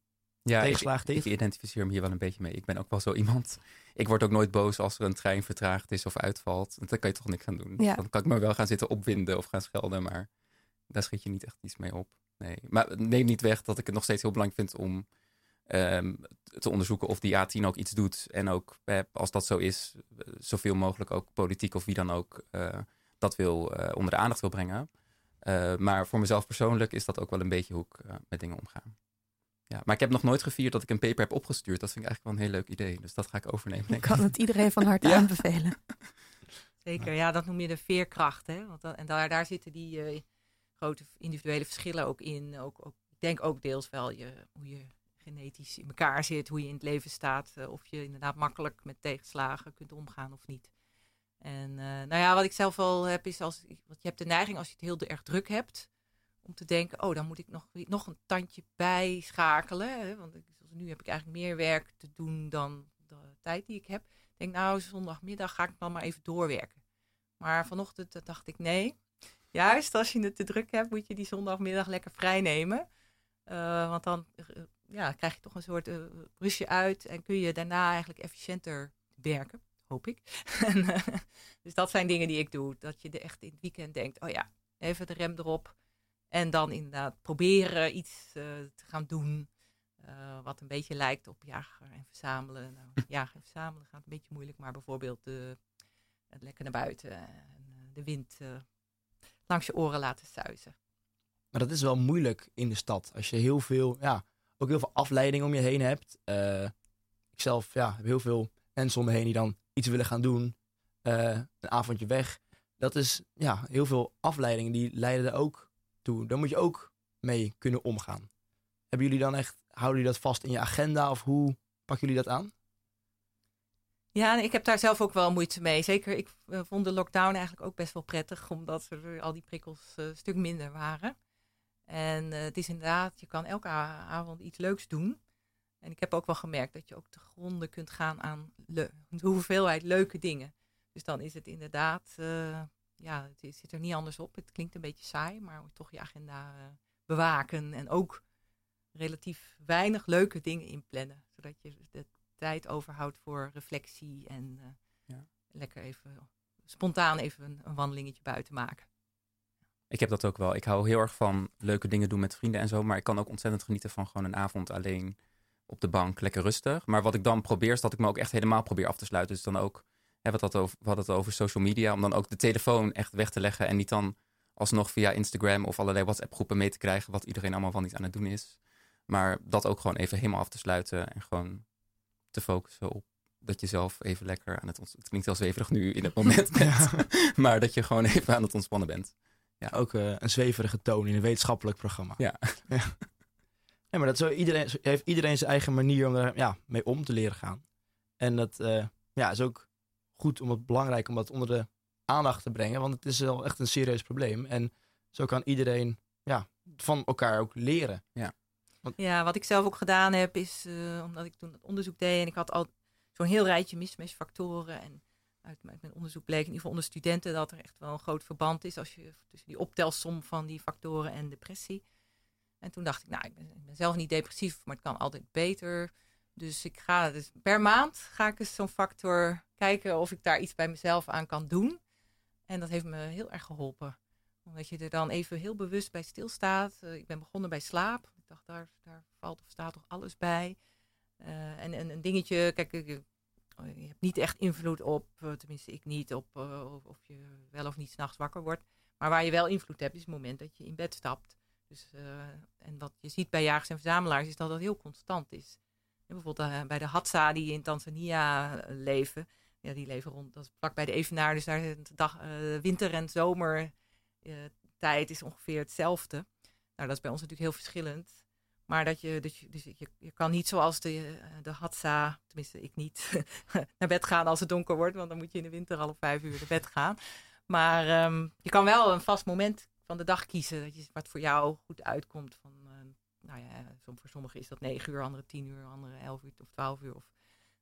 ja, ik, ik identificeer me hier wel een beetje mee. Ik ben ook wel zo iemand. Ik word ook nooit boos als er een trein vertraagd is of uitvalt. Dan kan je toch niks aan doen. Ja. Dan kan ik me wel gaan zitten opwinden of gaan schelden, maar daar schiet je niet echt iets mee op. Nee, maar neem niet weg dat ik het nog steeds heel belangrijk vind om Ehm, te onderzoeken of die A10 ook iets doet. En ook, als dat zo is, zoveel mogelijk ook politiek of wie dan ook uh, dat wil, uh, onder de aandacht wil brengen. Uh, maar voor mezelf persoonlijk is dat ook wel een beetje hoe ik met dingen omgaan. Ja, maar ik heb nog nooit gevierd dat ik een paper heb opgestuurd. Dat vind ik eigenlijk wel een heel leuk idee. Dus dat ga ik overnemen. Ik kan het iedereen van harte aanbevelen. Zeker, ja, dat noem je de veerkracht. Hè? Want en daar, daar zitten die grote individuele verschillen ook in. Ook, ook, ik denk ook deels wel je, hoe je genetisch in elkaar zit, hoe je in het leven staat, uh, of je inderdaad makkelijk met tegenslagen kunt omgaan of niet. En uh, nou ja, wat ik zelf wel heb is, als, want je hebt de neiging als je het heel erg druk hebt, om te denken, oh, dan moet ik nog, nog een tandje bijschakelen. Hè? Want nu heb ik eigenlijk meer werk te doen dan de tijd die ik heb. Ik denk, nou, zondagmiddag ga ik dan maar even doorwerken. Maar vanochtend dacht ik, nee, juist als je het te druk hebt, moet je die zondagmiddag lekker vrij nemen. Uh, want dan ja, krijg je toch een soort uh, rustje uit en kun je daarna eigenlijk efficiënter werken, hoop ik. en, dus dat zijn dingen die ik doe. Dat je er echt in het weekend denkt, oh ja, even de rem erop. En dan inderdaad proberen iets uh, te gaan doen wat een beetje lijkt op jagen en verzamelen. Nou, jagen en verzamelen gaat een beetje moeilijk, maar bijvoorbeeld het lekker naar buiten en de wind langs je oren laten suizen. Maar dat is wel moeilijk in de stad. Als je heel veel, ja, ook heel veel afleiding om je heen hebt. Uh, ik zelf ja, heb heel veel mensen om me heen die dan iets willen gaan doen. Een avondje weg. Dat is ja, heel veel afleidingen die leiden er ook toe. Daar moet je ook mee kunnen omgaan. Hebben jullie dan echt, houden jullie dat vast in je agenda of hoe pakken jullie dat aan? Ja, ik heb daar zelf ook wel moeite mee. Zeker, ik uh, vond de lockdown eigenlijk ook best wel prettig, omdat er al die prikkels uh, een stuk minder waren. En uh, het is inderdaad, je kan elke avond iets leuks doen. En ik heb ook wel gemerkt dat je ook te gronden kunt gaan aan hoeveelheid leuke dingen. Dus dan is het inderdaad, ja, het zit er niet anders op. Het klinkt een beetje saai, maar toch je agenda uh, bewaken. En ook relatief weinig leuke dingen inplannen. Zodat je de tijd overhoudt voor reflectie en ja. lekker even spontaan even een, een wandelingetje buiten maken. Ik heb dat ook wel. Ik hou heel erg van leuke dingen doen met vrienden en zo. Maar ik kan ook ontzettend genieten van gewoon een avond alleen op de bank, lekker rustig. Maar wat ik dan probeer, is dat ik me ook echt helemaal probeer af te sluiten. Dus dan ook, dat over, we hadden het over social media, om dan ook de telefoon echt weg te leggen. En niet dan alsnog via Instagram of allerlei WhatsApp groepen mee te krijgen, wat iedereen allemaal van niet aan het doen is. Maar dat ook gewoon even helemaal af te sluiten en gewoon te focussen op dat je zelf even lekker aan het ontspannen Het klinkt heel zweverig nu in het moment bent. maar dat je gewoon even aan het ontspannen bent. Ja, ook uh, een zweverige toon in een wetenschappelijk programma. Ja. ja. ja maar dat zo iedereen, heeft iedereen zijn eigen manier om er ja, mee om te leren gaan. En dat uh, ja, is ook goed om het belangrijk om dat onder de aandacht te brengen. Want het is wel echt een serieus probleem. En zo kan iedereen ja, van elkaar ook leren. Ja. Want, ja, wat ik zelf ook gedaan heb, is uh, omdat ik toen het onderzoek deed en ik had al zo'n heel rijtje mismatchfactoren. En uit, mijn onderzoek bleek in ieder geval onder studenten dat er echt wel een groot verband is als je, tussen die optelsom van die factoren en depressie. En toen dacht ik, nou, ik ben, ik ben zelf niet depressief, maar het kan altijd beter. Dus ik ga dus per maand ga ik eens zo'n factor kijken of ik daar iets bij mezelf aan kan doen. En dat heeft me heel erg geholpen. Omdat je er dan even heel bewust bij stilstaat. Uh, ik ben begonnen bij slaap. Ik dacht, daar, daar valt of staat toch alles bij. Uh, en, en een dingetje, kijk, ik, Oh, je hebt niet echt invloed op, eh, tenminste ik niet, op of je wel of niet s'nachts wakker wordt. Maar waar je wel invloed hebt, is het moment dat je in bed stapt. Dus, en wat je ziet bij jagers en verzamelaars, is dat dat heel constant is. Bijvoorbeeld uh, bij de Hadza die in Tanzania leven. Ja, die leven rond, dat is vlak bij de Evenaar. Dus daar is dag, winter- en zomertijd is ongeveer hetzelfde. Nou, dat is bij ons natuurlijk heel verschillend. Maar dat je, dus je, dus je, kan niet zoals de, de Hatsa, tenminste ik niet, naar bed gaan als het donker wordt. Want dan moet je in de winter al vijf uur naar bed gaan. Maar um, je kan wel een vast moment van de dag kiezen. Dat je, wat voor jou goed uitkomt. Van, nou ja, voor sommigen is dat negen uur, andere tien uur, andere elf uur of twaalf uur. Of,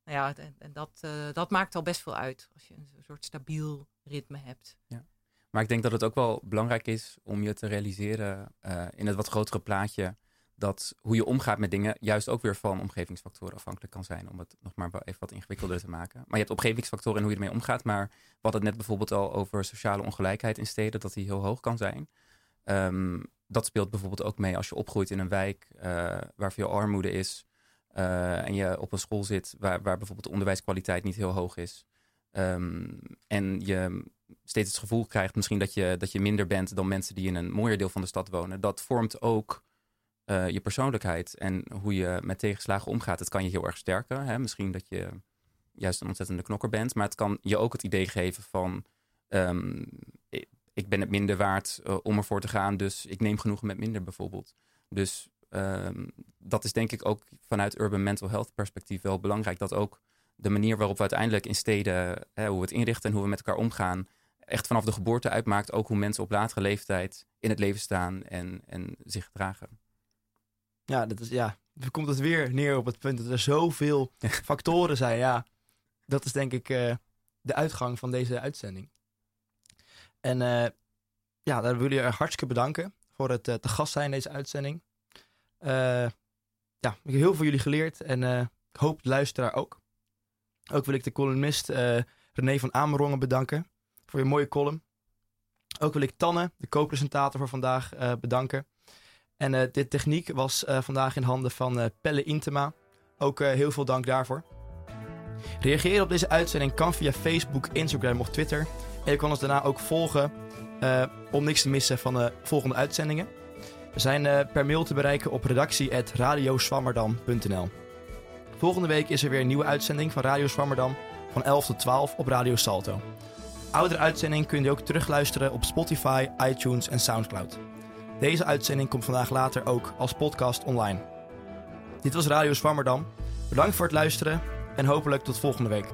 nou ja, en, en dat, uh, dat maakt al best veel uit. Als je een soort stabiel ritme hebt. Ja. Maar ik denk dat het ook wel belangrijk is om je te realiseren uh, in het wat grotere plaatje dat hoe je omgaat met dingen juist ook weer van omgevingsfactoren afhankelijk kan zijn. Om het nog maar even wat ingewikkelder te maken. Maar je hebt omgevingsfactoren en hoe je ermee omgaat. Maar hadden het net bijvoorbeeld al over sociale ongelijkheid in steden, dat die heel hoog kan zijn. Um, dat speelt bijvoorbeeld ook mee als je opgroeit in een wijk uh, waar veel armoede is. Uh, en je op een school zit waar, waar bijvoorbeeld de onderwijskwaliteit niet heel hoog is. Um, en je steeds het gevoel krijgt misschien dat je, dat je minder bent dan mensen die in een mooier deel van de stad wonen. Dat vormt ook uh, je persoonlijkheid en hoe je met tegenslagen omgaat. Het kan je heel erg sterken. Hè? Misschien dat je juist een ontzettende knokker bent. Maar het kan je ook het idee geven van... Um, ik ben het minder waard uh, om ervoor te gaan. Dus ik neem genoegen met minder bijvoorbeeld. Dus um, dat is denk ik ook vanuit urban mental health perspectief wel belangrijk. Dat ook de manier waarop we uiteindelijk in steden... Hè, hoe we het inrichten en hoe we met elkaar omgaan... echt vanaf de geboorte uitmaakt ook hoe mensen op latere leeftijd in het leven staan en, en zich gedragen. Ja, dat is, ja, dan komt het weer neer op het punt dat er zoveel factoren zijn. Ja, dat is denk ik uh, de uitgang van deze uitzending. En uh, ja, daar wil je hartstikke bedanken voor het uh, te gast zijn in deze uitzending. ja, ik heb heel veel jullie geleerd en ik hoop de luisteraar ook. Ook wil ik de columnist René van Amerongen bedanken voor je mooie column. Ook wil ik Tanne, de co-presentator voor vandaag, bedanken. En uh, dit techniek was vandaag in handen van Pelle Intema. Ook heel veel dank daarvoor. Reageren op deze uitzending kan via Facebook, Instagram of Twitter. En je kan ons daarna ook volgen om niks te missen van de volgende uitzendingen. We zijn per mail te bereiken op redactie.radioswammerdam.nl Volgende week is er weer een nieuwe uitzending van Radio Swammerdam van 11 tot 12 op Radio Salto. Oudere uitzending kun je ook terugluisteren op Spotify, iTunes en Soundcloud. Deze uitzending komt vandaag later ook als podcast online. Dit was Radio Zwammerdam. Bedankt voor het luisteren en hopelijk tot volgende week.